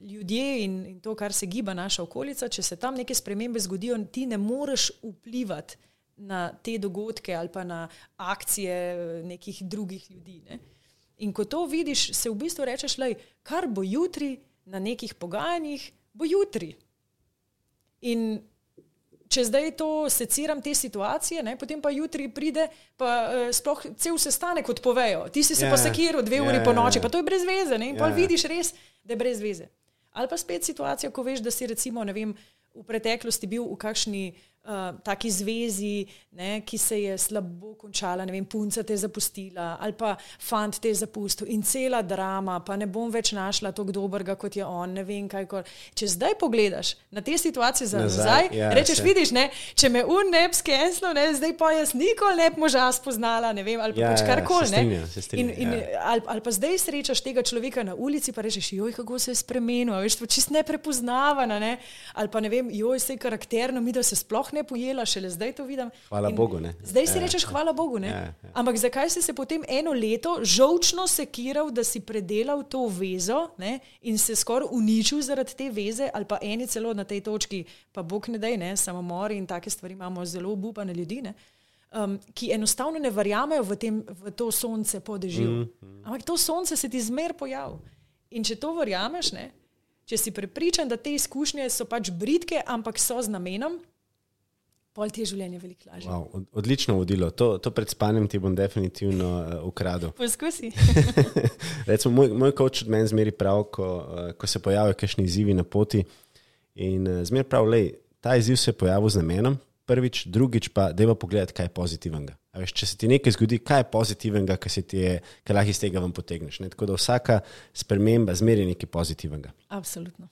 ljudje in, in to, kar se giba naša okolica, če se tam neke spremembe zgodijo, ti ne moreš vplivati na te dogodke ali pa na akcije eh, nekih drugih ljudi. Ne? In ko to vidiš, se v bistvu rečeš, da kar bo jutri na nekih pogajanjih, bo jutri. In če zdaj to seciram te situacije, ne, potem pa jutri pride, pa uh, sploh cel sestanek odpovejo. Ti si se Ja, yeah. pa sekiral dve ja, uri ja, po noči, ja. pa to je brez veze. Ne, in Ja, pa ja. vidiš res, da je brez veze. Ali pa spet situacija, ko veš, da si recimo, ne vem, v preteklosti bil v kakšni uh, taki zvezi, ne, ki se je slabo končala, ne vem, punca te je zapustila ali pa fant te je zapustil in cela drama, pa ne bom več našla tako dobrega, kot je on, ne vem kaj. Kor. Če zdaj pogledaš na te situacije za Nazaj, ja, rečeš, se. vidiš, ne, če me un ne bi skenslo, ne, zdaj pa jaz nikoli ne bi moža spoznala, ne vem, ali pa Ja, pač ja, karkoli. ne. in, ja. ali, ali pa zdaj srečaš tega človeka na ulici, pa rečeš, joj, kako se je spremenil, veš, čist neprepoznavana, ne? ali pa ne vem, joj, se je karakterno, mi da se sploh ne pojela, šele zdaj to vidim. Hvala In Bogu, ne. Zdaj si Ja, rečeš, hvala Bogu, ne. Ja, ja. Ampak zakaj si se potem eno leto žolčno sekiral, da si predelal to vezo ne? in se skoraj uničil zaradi te veze, ali pa eni celo na tej točki, pa Bog ne dej, ne, samomori in take stvari imamo zelo obupane ljudi. Ne? um, ki enostavno ne verjamejo v, tem, v to sonce po dežju. Mm, mm. Ampak to sonce se ti zmer pojavi. In če to verjameš, ne, če si prepričan, da te izkušnje so pač britke, ampak so z namenom, pol ti je življenje veliko lažje. Wow, od- odlično vodilo. To, to pred spanjem ti bom definitivno uh, ukradel. Poskusi. Recimo, moj, moj coach od meni zmeri prav, ko, uh, ko se pojavijo kakšni izzivi na poti. In uh, zmeri prav, da ta izziv se je pojavil z namenom, prvič, drugič pa da je pogledati, kaj je pozitivnega. A Veš, če se ti nekaj zgodi, kaj je pozitivnega, se ti je, kar lahko iz tega ven potegneš. Ne? Tako da vsaka sprememba zmeri nekaj pozitivnega. Absolutno.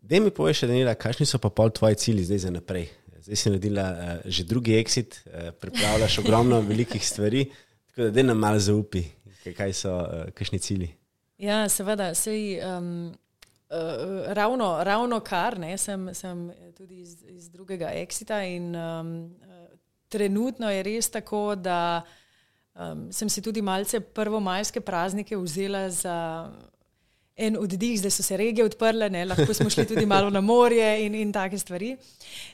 Da mi poveš, Danila, kakšni so pa pol tvoji cilji zdaj za naprej? Zdaj si naredila uh, že drugi exit, uh, pripravljaš ogromno velikih stvari, tako da nam malo zaupi, kaj so uh, kakšni cilji. Ja, seveda, sej, um, uh, ravno, ravno kar, ne, sem, sem tudi iz, iz drugega exita in um, trenutno je res tako, da um, sem si tudi malce prvomajske praznike vzela za en oddih, zdaj so se regije odprle, ne, lahko smo šli tudi malo na morje in, in take stvari.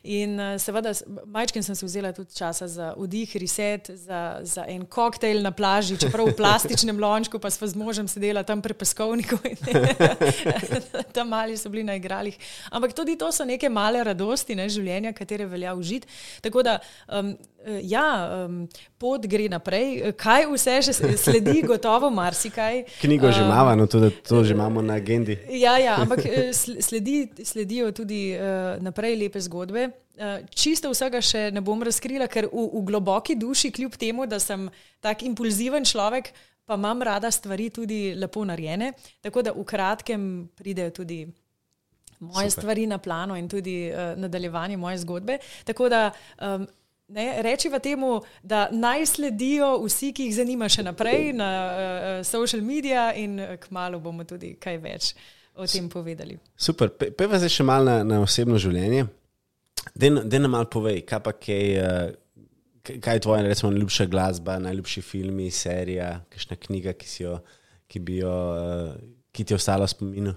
In uh, seveda, majčken sem se vzela tudi časa za oddih, reset, za, za en koktejl na plaži, čeprav v plastičnem lončku, pa sva z možem sedela tam pri peskovniku. in Tam mali so bili na igralih. Ampak tudi to so neke male radosti ne, življenja, katere velja užiti. Tako da, um, ja, um, pot gre naprej. Kaj vse še sledi, gotovo marsikaj. Knjigo že Um, imamo, no tudi to že imamo na agendi. Ja, ja ampak eh, sl- sledi, sledijo tudi uh, naprej lepe zgodbe. Uh, čisto vsega še ne bom razkrila, ker v, v globoki duši, kljub temu, da sem tak impulziven človek, pa imam rada stvari tudi lepo narejene. Tako da v kratkem pridejo tudi moje. Super. stvari na plano in tudi uh, nadaljevanje moje zgodbe. Tako da um, ne, rečiva temu, da naj sledijo vsi, ki jih zanima še naprej na uh, social media in uh, kmalo bomo tudi kaj več o tem povedali. Super, pe- peva zdaj še malo na, na osebno življenje. Da nam malo povej, kaj, pa kaj, uh, kaj- je tvoja recimo, najljubša glasba, najljubši filmi, serija, kakšna knjiga, ki, jo, ki, jo, uh, ki ti je ostala v spominu.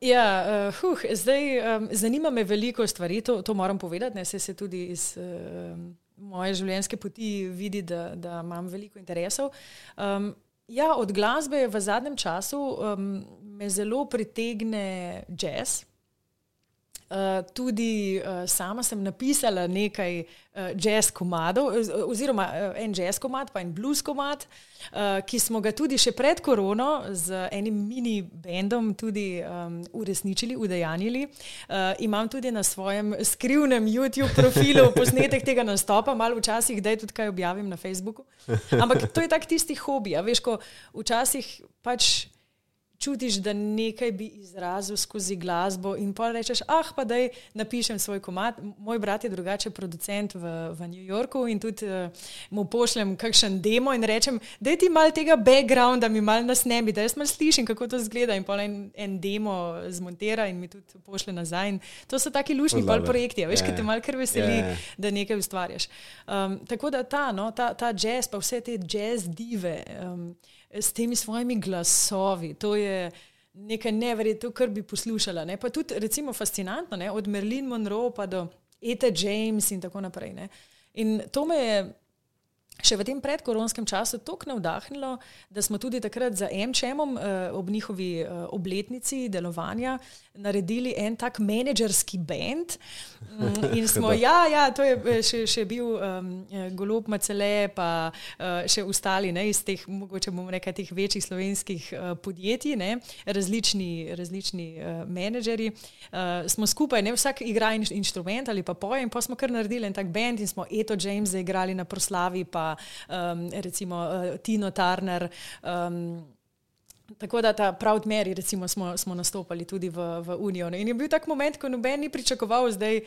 Ja, uh, huh, zdaj um, zanima me veliko stvari, to, to moram povedati, ne se, se tudi iz uh, moje življenjske poti vidi, da, da imam veliko interesov. Um, ja, od glasbe v zadnjem času um, me zelo pritegne jazz. Uh, tudi uh, sama sem napisala nekaj uh, jazz komadov, oziroma uh, en jazz komad, pa en blues komad, uh, ki smo ga tudi še pred korono z enim mini bendom tudi um, uresničili, udejanili. Uh, imam tudi na svojem skrivnem YouTube profilu posnetek tega nastopa, malo včasih, da je tudi kaj objavim na Facebooku. Ampak to je tak tisti hobi, a veš, ko včasih pač čutiš, da nekaj bi izrazil skozi glasbo, in pa rečeš, ah, pa da napišem svoj komat. Moj brat je drugače producent v, v New Yorku in tudi uh, mu pošljem kakšen demo in rečem, da ti mal tega backgrounda, mi mal nas ne bi, da jaz mal slišim, kako to zgleda. In pa en, en demo zmontira in mi tudi pošle nazaj. In to so taki lušni projekti, veš, yeah. ki te mal kar veseli, yeah. da nekaj ustvarjaš. Um, tako da ta, no, ta, ta jazz, pa vse te jazz dive. Um, s temi svojimi glasovi. To je nekaj neverjetnega, kar bi poslušala. Ne? Pa tudi, recimo, fascinantno, ne? od Merlin Monroe pa do Eta James in tako naprej. Ne? In to me je še v tem predkoronskem času tako navdahnilo, da smo tudi takrat za MČM-om eh, ob njihovi eh, obletnici delovanja naredili en tak menedžerski bend. Mm, in smo, ja, ja, to je eh, še, še bil um, Golob Macele, pa uh, še ostali ne, iz teh, mogoče bomo rekli, teh večjih slovenskih uh, podjetij, ne, različni, različni uh, menedžeri. Uh, smo skupaj, ne, vsak igra in, inštrument ali pa poje, in pa smo kar naredili en tak bend in smo Eto James igrali na proslavi. Pa, um, recimo uh, Tino Turner. Um, Tako da ta prav meri, recimo, smo, smo nastopali tudi v, v Unijo. In je bil tak moment, ko noben ni pričakoval, da je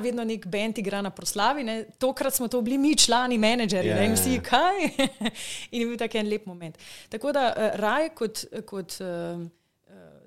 vedno nek bend igra na proslavi. Ne. Tokrat smo to bili mi, člani, menedžerji, yeah. in vsi kaj. in je bil tak en lep moment. Tako da uh, raje, kot, kot uh,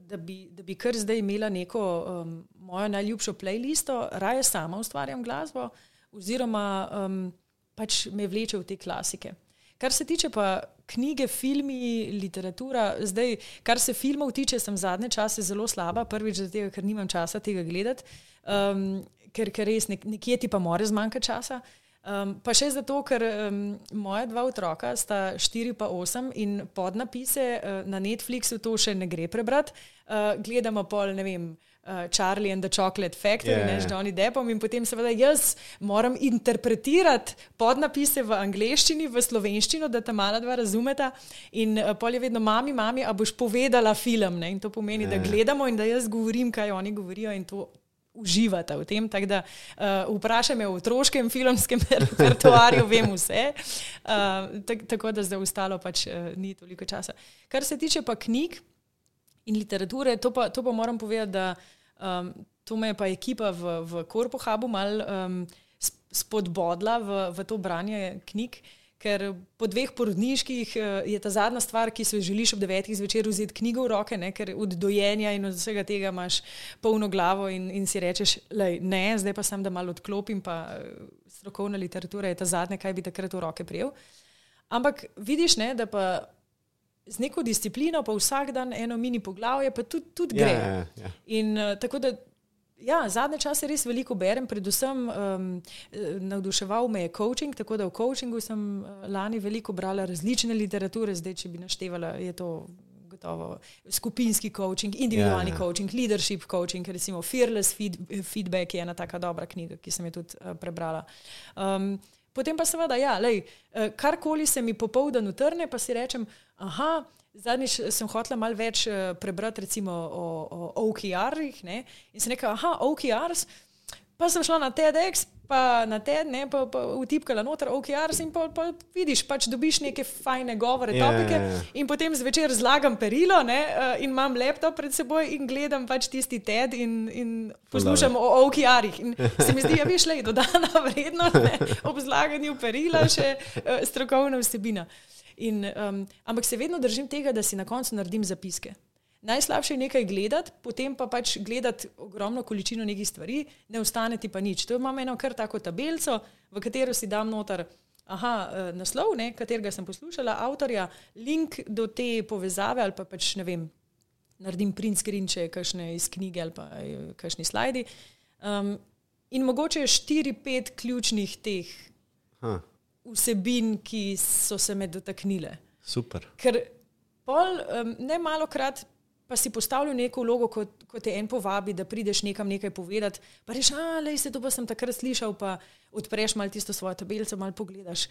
da, bi, da bi kar zdaj imela neko um, mojo najljubšo playlisto, raje sama ustvarjam glasbo. Oziroma, um, pač me vleče v te klasike. Kar se tiče pa knjige, filmi, literatura, zdaj, kar se filmov tiče, sem zadnje čase zelo slaba, prvič zato, ker nimam časa tega gledati, um, ker, ker res nek, nekje ti pa more zmanjka časa. Um, pa še zato, ker um, moja dva otroka sta štiri pa osem in podnapise uh, na Netflixu to še ne gre prebrati. Uh, gledamo pol, ne vem uh, Charlie and the Chocolate Factory, yeah. ne z Johnny Deppom, in potem seveda jaz moram interpretirati podnapise v angleščini, v slovenščino, da ta mala dva razumeta. In uh, pol je vedno mami, mami, a boš povedala film. Ne? In to pomeni, yeah. da gledamo in da jaz govorim, kaj oni govorijo. Uživate v tem, tako da uh, vprašaj me o otroškem filmskem repertoarju, vem vse. Uh, tak, tako da zdaj ostalo pač uh, ni toliko časa. Kar se tiče pa knjig in literature, to pa, to pa moram povedati, da uh, Um, to me je pa ekipa v, v Korpohabu mal um, spodbodla v, v to branje knjig, ker po dveh porodniških uh, je ta zadnja stvar, ki si jo želiš ob devetih zvečer vzeti knjigo v roke, ne, ker od dojenja in od vsega tega imaš polno glavo in, in si rečeš, lej, ne, zdaj pa sem, da malo odklopim, pa uh, strokovna literatura je ta zadnja, kaj bi takrat v roke prijel. Ampak vidiš, ne, da pa z neko disciplino, pa vsak dan eno mini poglavje, pa tudi, tudi gre. Ja, ja, ja. In uh, tako da. Ja, zadnje čase res veliko berem, predvsem um, navduševal me je coaching, tako da v coachingu sem uh, lani veliko brala različne literature, zdaj, če bi naštevala, je to gotovo skupinski coaching, individualni ja, ja. coaching, leadership coaching, recimo Fearless feed, Feedback je ena taka dobra knjiga, ki sem jo tudi uh, prebrala. Um, Potem pa seveda, ja, lej, eh, karkoli se mi popoldan utrne, pa si rečem, aha, zadnjič sem hotel malo več eh, prebrati recimo o, o OKR-ih in sem rekel, aha, OKRs, pa sem šla na TEDx, pa na TED, ne, pa, pa vtipkala noter OKRs in pa, pa vidiš, pač dobiš neke fajne govore, yeah, topike yeah, yeah. in potem zvečer zlagam perilo ne, uh, in imam laptop pred seboj in gledam pač tisti TED in, in poslušam o OKR-ih. In se mi zdi, ja, bi šla dodana vrednost ne, ob zlaganju perila še uh, strokovna vsebina. In, um, ampak se vedno držim tega, da si na koncu naredim zapiske. Najslabše je nekaj gledati, potem pa pač gledati ogromno količino nekih stvari, ne ostane ti pa nič. To imam eno kar tako tabelico, v katero si dam noter aha, eh, naslov, ne, katerega sem poslušala, avtorja, link do te povezave ali pa pač ne vem. naredim print screen, če je kakšne iz knjige ali pa eh, kakšni slajdi. Um, in mogoče je štiri, pet ključnih teh ha. Vsebin, ki so se me dotaknile. Super. Ker pol, um, ne malo krat. Pa si postavljal neko vlogo, kot, kot te en povabi, da prideš nekam nekaj povedati. Pa rečeš, ali se to pa sem takrat slišal, pa odpreš malo tisto svojo tabelico, malo pogledaš,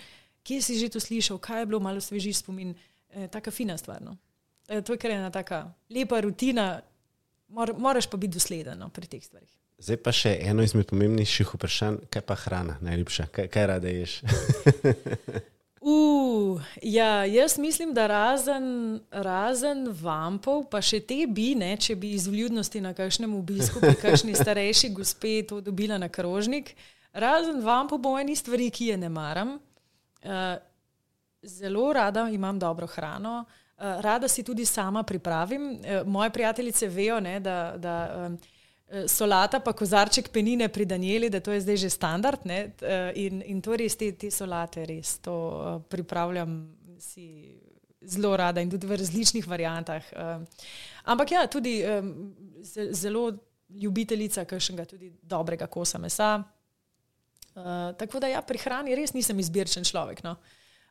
kje si že to slišal, kaj je bilo, malo svežiš spomin. E, taka fina stvar. No. E, to je kar ena taka lepa rutina, Mor, moraš pa biti dosleden no, pri teh stvarih. Zdaj pa še eno izmed pomembnejših vprašanj, kaj pa hrana, najljubša, kaj, kaj rade ješ? Uh, ja, jaz mislim, da razen, razen vampov, pa še te bi, ne, če bi iz vljudnosti na kakšnem obisku, pri kakšni starejši gospe to dobila na krožnik. Razen vampov bo eni stvari, ki je ne maram. Uh, zelo rada imam dobro hrano, uh, rada si tudi sama pripravim. Uh, moje prijateljice vejo, ne, da. da um, solata, pa kozarček penine pri Danieli, da to je zdaj že standard. Ne? In, in to res te, te solate, res to pripravljam si zelo rada in tudi v različnih variantah. Ampak ja, tudi zelo ljubiteljica kakšnega tudi dobrega kosa mesa. Tako da ja, pri hrani res nisem izbirčen človek. No?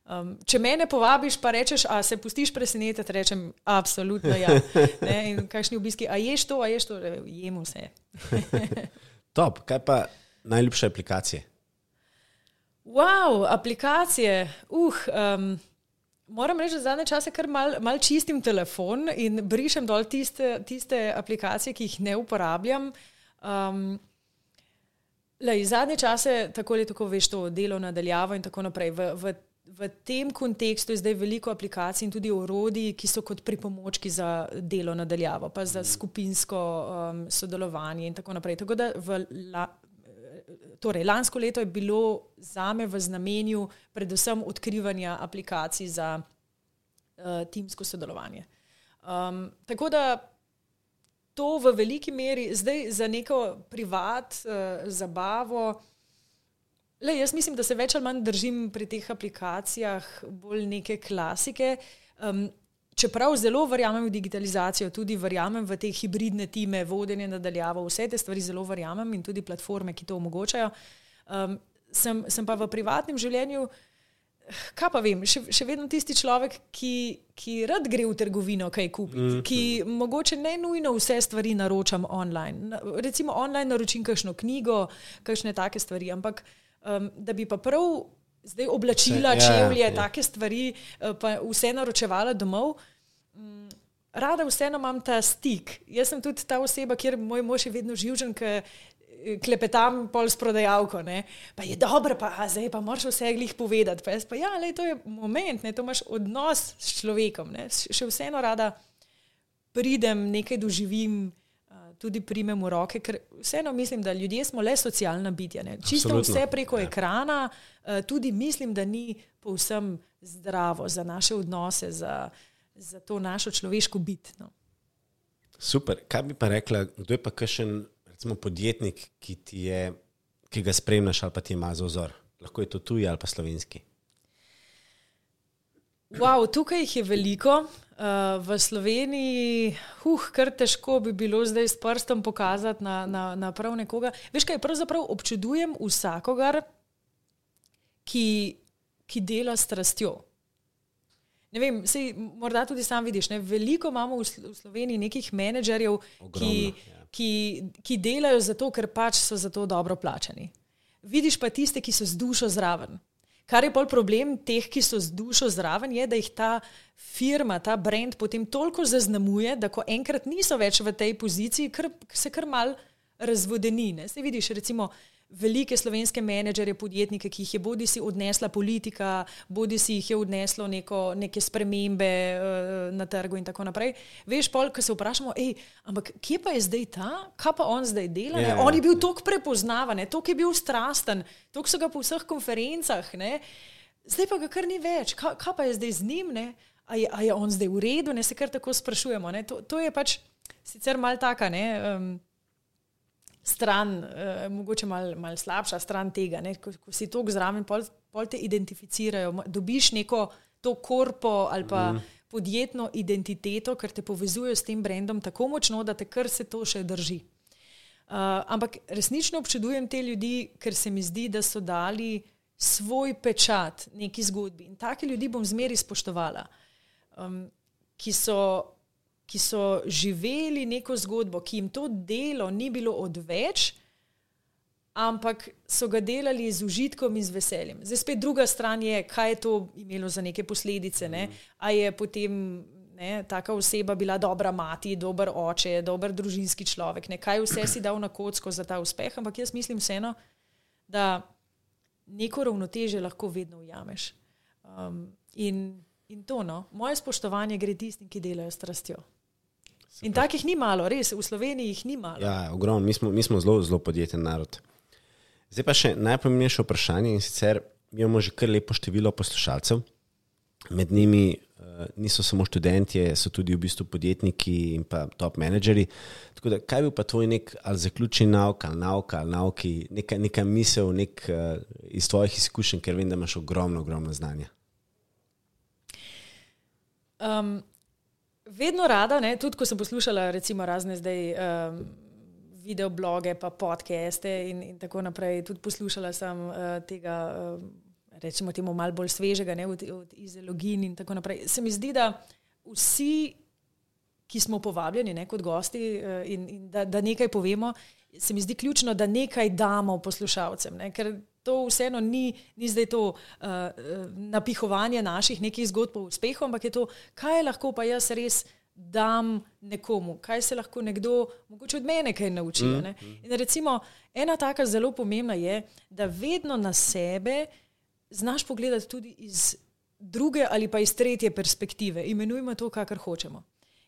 Um, če me ne povabiš, pa rečeš, a se pustiš presenetiti, rečem, absolutno ja. Ne, in kakšni obiski, a ješ to, a ješ to, jem vse. Top, kaj pa najljubše aplikacije? Wow, aplikacije. Uh, um, moram reči, da zadnje čase kar mal, mal čistim telefon in brišem dol tiste, tiste aplikacije, ki jih ne uporabljam. Um, lej, zadnje čase, tako ali tako veš, to delo nadaljavo in tako naprej. V, v v tem kontekstu je zdaj veliko aplikacij in tudi orodij, ki so kot pripomočki za delo nadaljavo, pa za skupinsko um, sodelovanje in tako naprej. Tako da la, torej, lansko leto je bilo za me v znamenju predvsem odkrivanja aplikacij za uh, timsko sodelovanje. Um, tako da to v veliki meri zdaj za neko privat uh, zabavo. Le, jaz mislim, da se več ali manj držim pri teh aplikacijah bolj neke klasike. Um, čeprav zelo verjamem v digitalizacijo, tudi verjamem v te hibridne time, vodenje nadaljavo, vse te stvari zelo verjamem in tudi platforme, ki to omogočajo. Um, sem, sem pa v privatnem življenju, kaj pa vem, še, še vedno tisti človek, ki, ki rad gre v trgovino kaj kupiti, mm -hmm. ki mogoče ne nujno vse stvari naročam online. Recimo online naročim kakšno knjigo, kakšne take stvari, ampak um, da bi pa prav zdaj oblačila, ja, čevlje, ja. take stvari, uh, pa vse naročevala domov. Um, rada vseeno imam ta stik. Jaz sem tudi ta oseba, kjer moj mož je vedno živčen, ki eh, klepetam pol s prodajalko. Ne? Pa je dobro, pa a, zdaj pa moraš vse glih povedati. Pa jaz pa ja, le, to je moment, ne? to imaš odnos s človekom. Ne? Še vseeno rada pridem, nekaj doživim tudi primem v roke, ker vseeno mislim, da ljudje smo le socialna bitja. Ne? Čisto Absolutno. vse preko ja. ekrana, eh, tudi mislim, da ni povsem zdravo za naše odnose, za, za to našo človeško bit. No. Super. Kaj bi pa rekla, kdo je pa kakšen podjetnik, ki, je, ki ga spremljaš ali pa ti ima za ozor? Lahko je to tuji ali pa slovenski. Wow, tukaj jih je veliko. Uh, v Sloveniji, huh, kar težko bi bilo zdaj s prstom pokazati na, na, na prav nekoga. Veš kaj, pravzaprav občudujem vsakogar, ki, ki dela s strastjo. Ne vem, sej, morda tudi sam vidiš, ne, veliko imamo v, v Sloveniji nekih menedžerjev, Ogromno, ki, ja. ki, ki delajo zato, ker pač so za to dobro plačani. Vidiš pa tiste, ki so z dušo zraven. Kar je pol problem teh, ki so z dušo zraven, je, da jih ta firma, ta brand potem toliko zaznamuje, da ko enkrat niso več v tej poziciji, kar, se kar mal razvodeni. Se vidiš, recimo, velike slovenske menedžerje, podjetnike, ki jih je bodi si odnesla politika, bodi si jih je odneslo neko, neke spremembe uh, na trgu in tako naprej. Veš, pol, ko se vprašamo, ej, ampak kje pa je zdaj ta, kaj pa on zdaj dela? Yeah. Ja, on je bil toliko prepoznavan, toliko je bil strasten, toliko so ga po vseh konferencah, ne? zdaj pa ga kar ni več, kaj, kaj pa je zdaj z njim, a je, a je on zdaj v redu, ne se kar tako sprašujemo. To, to je pač sicer mal taka. Ne? Um, stran, uh, mogoče malo mal slabša stran tega. Ne? Ko, ko si to zraven, pol, pol te identificirajo, dobiš neko to korpo ali pa mm. podjetno identiteto, ker te povezujejo s tem brendom tako močno, da te kar se to še drži. Uh, ampak resnično občudujem te ljudi, ker se mi zdi, da so dali svoj pečat neki zgodbi. In take ljudi bom zmeri spoštovala, um, ki, so, ki so živeli neko zgodbo, ki jim to delo ni bilo odveč, ampak so ga delali z užitkom in z veseljem. Zdaj spet druga stran je, kaj je to imelo za neke posledice. Ne? A je potem ne, taka oseba bila dobra mati, dober oče, dober družinski človek, ne? kaj vse si dal na kocko za ta uspeh, ampak jaz mislim vseeno, da neko ravnoteže lahko vedno ujameš. Um, in, in to, no, moje spoštovanje gre tistim, ki delajo strastjo. In takih ni malo, res, v Sloveniji jih ni malo. Ja, ogromno, mi smo, mi smo zelo, zelo podjeten narod. Zdaj pa še najpomembnejše vprašanje in sicer imamo že kar lepo število poslušalcev, med njimi uh, niso samo študentje, so tudi v bistvu podjetniki in pa top menedžeri. Tako da, kaj bi pa tvoj nek ali zaključni nauk ali nauka ali nauki, neka, neka misel nek, uh, iz tvojih izkušenj, ker vem, da imaš ogromno, ogromno znanja. Um, vedno rada, ne, tudi ko sem poslušala razne zdaj. Um, video bloge, pa podcaste in, in tako naprej. Tudi poslušala sem uh, tega, uh, rečemo, temu malo bolj svežega, ne, od, od izologin in tako naprej. Se mi zdi, da vsi, ki smo povabljeni ne, kot gosti uh, in, in da, da nekaj povemo, se mi zdi ključno, da nekaj damo poslušalcem. Ne, ker to vseeno ni, ni zdaj to uh, napihovanje naših nekih zgodb o uspehu, ampak je to, kaj lahko pa jaz res dam nekomu, kaj se lahko nekdo, mogoče od mene, kaj nauči. Mm, mm. In recimo, ena taka zelo pomembna je, da vedno na sebe znaš pogledati tudi iz druge ali pa iz tretje perspektive. Imenujmo to, kar hočemo.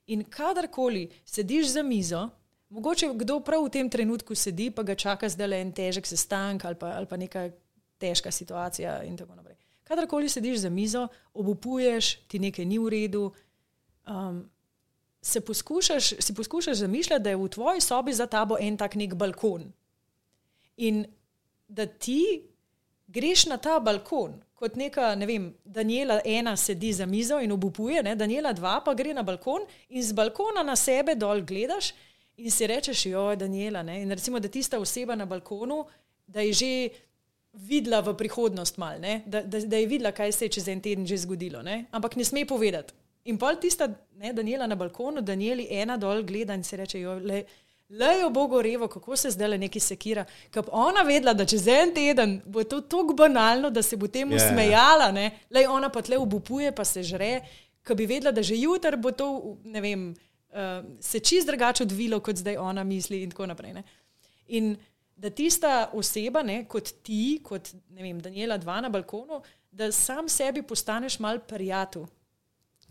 In kadarkoli sediš za mizo, mogoče kdo prav v tem trenutku sedi, pa ga čaka zdaj le en težek sestanek ali, ali pa neka težka situacija in tako naprej. Kadarkoli sediš za mizo, obupuješ, ti nekaj ni v redu. Um, se poskušaš, si poskušaš zamišljati, da je v tvoji sobi za tabo en tak nek balkon. In da ti greš na ta balkon, kot neka, ne vem, Daniela ena sedi za mizo in obupuje, ne? Daniela dva pa gre na balkon in z balkona na sebe dol gledaš in si rečeš, jo, Daniela. Ne? In recimo, da tista oseba na balkonu, da je že videla v prihodnost mal, da, da, da je videla, kaj se je čez en teden že zgodilo, ne? ampak ne sme povedati. In pol tista, ne, Daniela na balkonu, Danieli ena dol gleda in se reče, le, le jo bo gorevo, kako se zdaj le neki sekira. Ker ona vedela, da čez en teden bo to tako banalno, da se bo temu yeah. Ja, ja. smejala, ne, le ona pa tle obupuje, pa se žre, ker bi vedela, da že jutr bo to, ne vem, uh, se čist drugače odvilo, kot zdaj ona misli in tako naprej. Ne. In da tista oseba, ne, kot ti, kot vem, Daniela dva na balkonu, da sam sebi postaneš mal prijatelj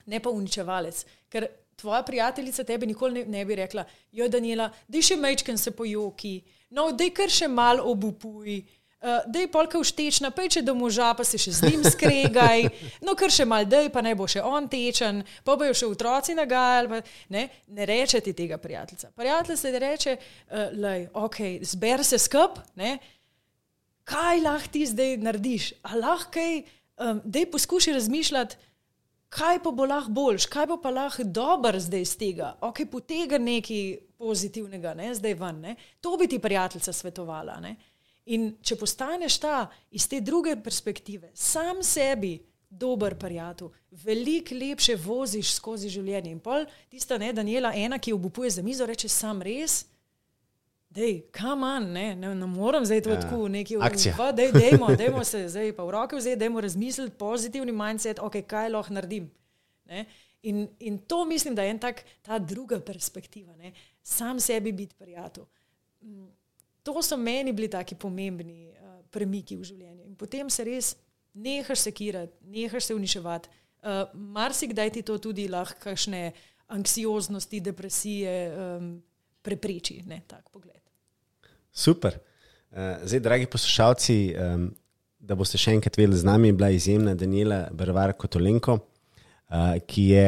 ne pa uničevalec. Ker tvoja prijateljica tebe nikoli ne, ne bi rekla: Jo, Daniela, da še mečken se pojoki, no, da je kar še mal obupuj. Uh, eh, da je polka uštečna, pa če do moža, pa se še z njim skregaj, no, kar še mal, da je pa ne bo še on tečen, pa bojo še otroci nagajali. Ne, ne reče ti tega, prijateljica. Prijatelj se reče, uh, lej, ok, zber se skup, kaj lahko ti zdaj narediš, a lahko kaj, um, da je poskušaj razmišljati, kaj pa bo lahko boljš, kaj bo pa lahko dober zdaj iz tega, ok, potega nekaj pozitivnega, ne, zdaj ven. Ne. To bi ti prijateljica svetovala. Ne. In če postaneš ta iz te druge perspektive, sam sebi dober prijatelj, veliko lepše voziš skozi življenje. In pol tista ne, Daniela, ena, ki obupuje za mizo, reče sam res. Dej, kaman, ne, ne, ne morem zdaj to ja, tako neki ukvarjati. Dej, dejmo, dejmo se zdaj pa v roke vzeti, dejmo razmisliti pozitivni mindset, ok, kaj lahko naredim. In, in to mislim, da je en tak, ta druga perspektiva, ne? sam sebi biti prijatelj. To so meni bili taki pomembni uh, premiki v življenju. In potem se res nehaš sekirati, nehaš se uničevati. Uh, Marsikdaj ti to tudi lahko kakšne anksioznosti, depresije um, prepreči, ne tak pogled. Super. Uh, zdaj, dragi poslušalci, um, da boste še enkrat vedeli, z nami je bila izjemna Daniela Brvar Kotolenko, uh, ki je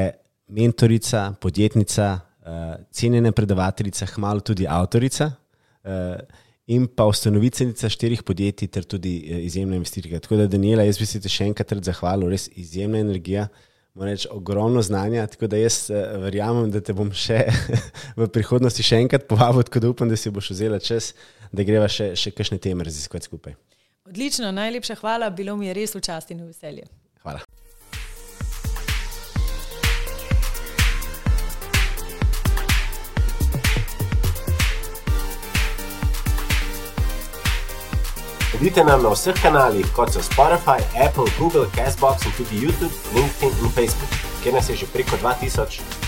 mentorica, podjetnica, uh, cenjena predavateljica, hmalo tudi avtorica. Uh, In pa ustanoviteljica štirih podjetij, ter tudi izjemna investitorka. Tako da, Daniela, jaz bi se ti še enkrat zahvalil, res izjemna energija, reči, ogromno znanja, tako da jaz uh, verjamem, da te bom še v prihodnosti še enkrat povabil, tako da upam, da si boš vzela čas, da greva še, še kakšne teme raziskovati skupaj. Odlično, najlepša hvala, bilo mi je res v čast in v veselje. Hvala. Sledite nam na vseh kanalih, kot so Spotify, Apple, Google, Castbox in tudi YouTube, LinkedIn in Facebook, kjer nas je že preko 2000.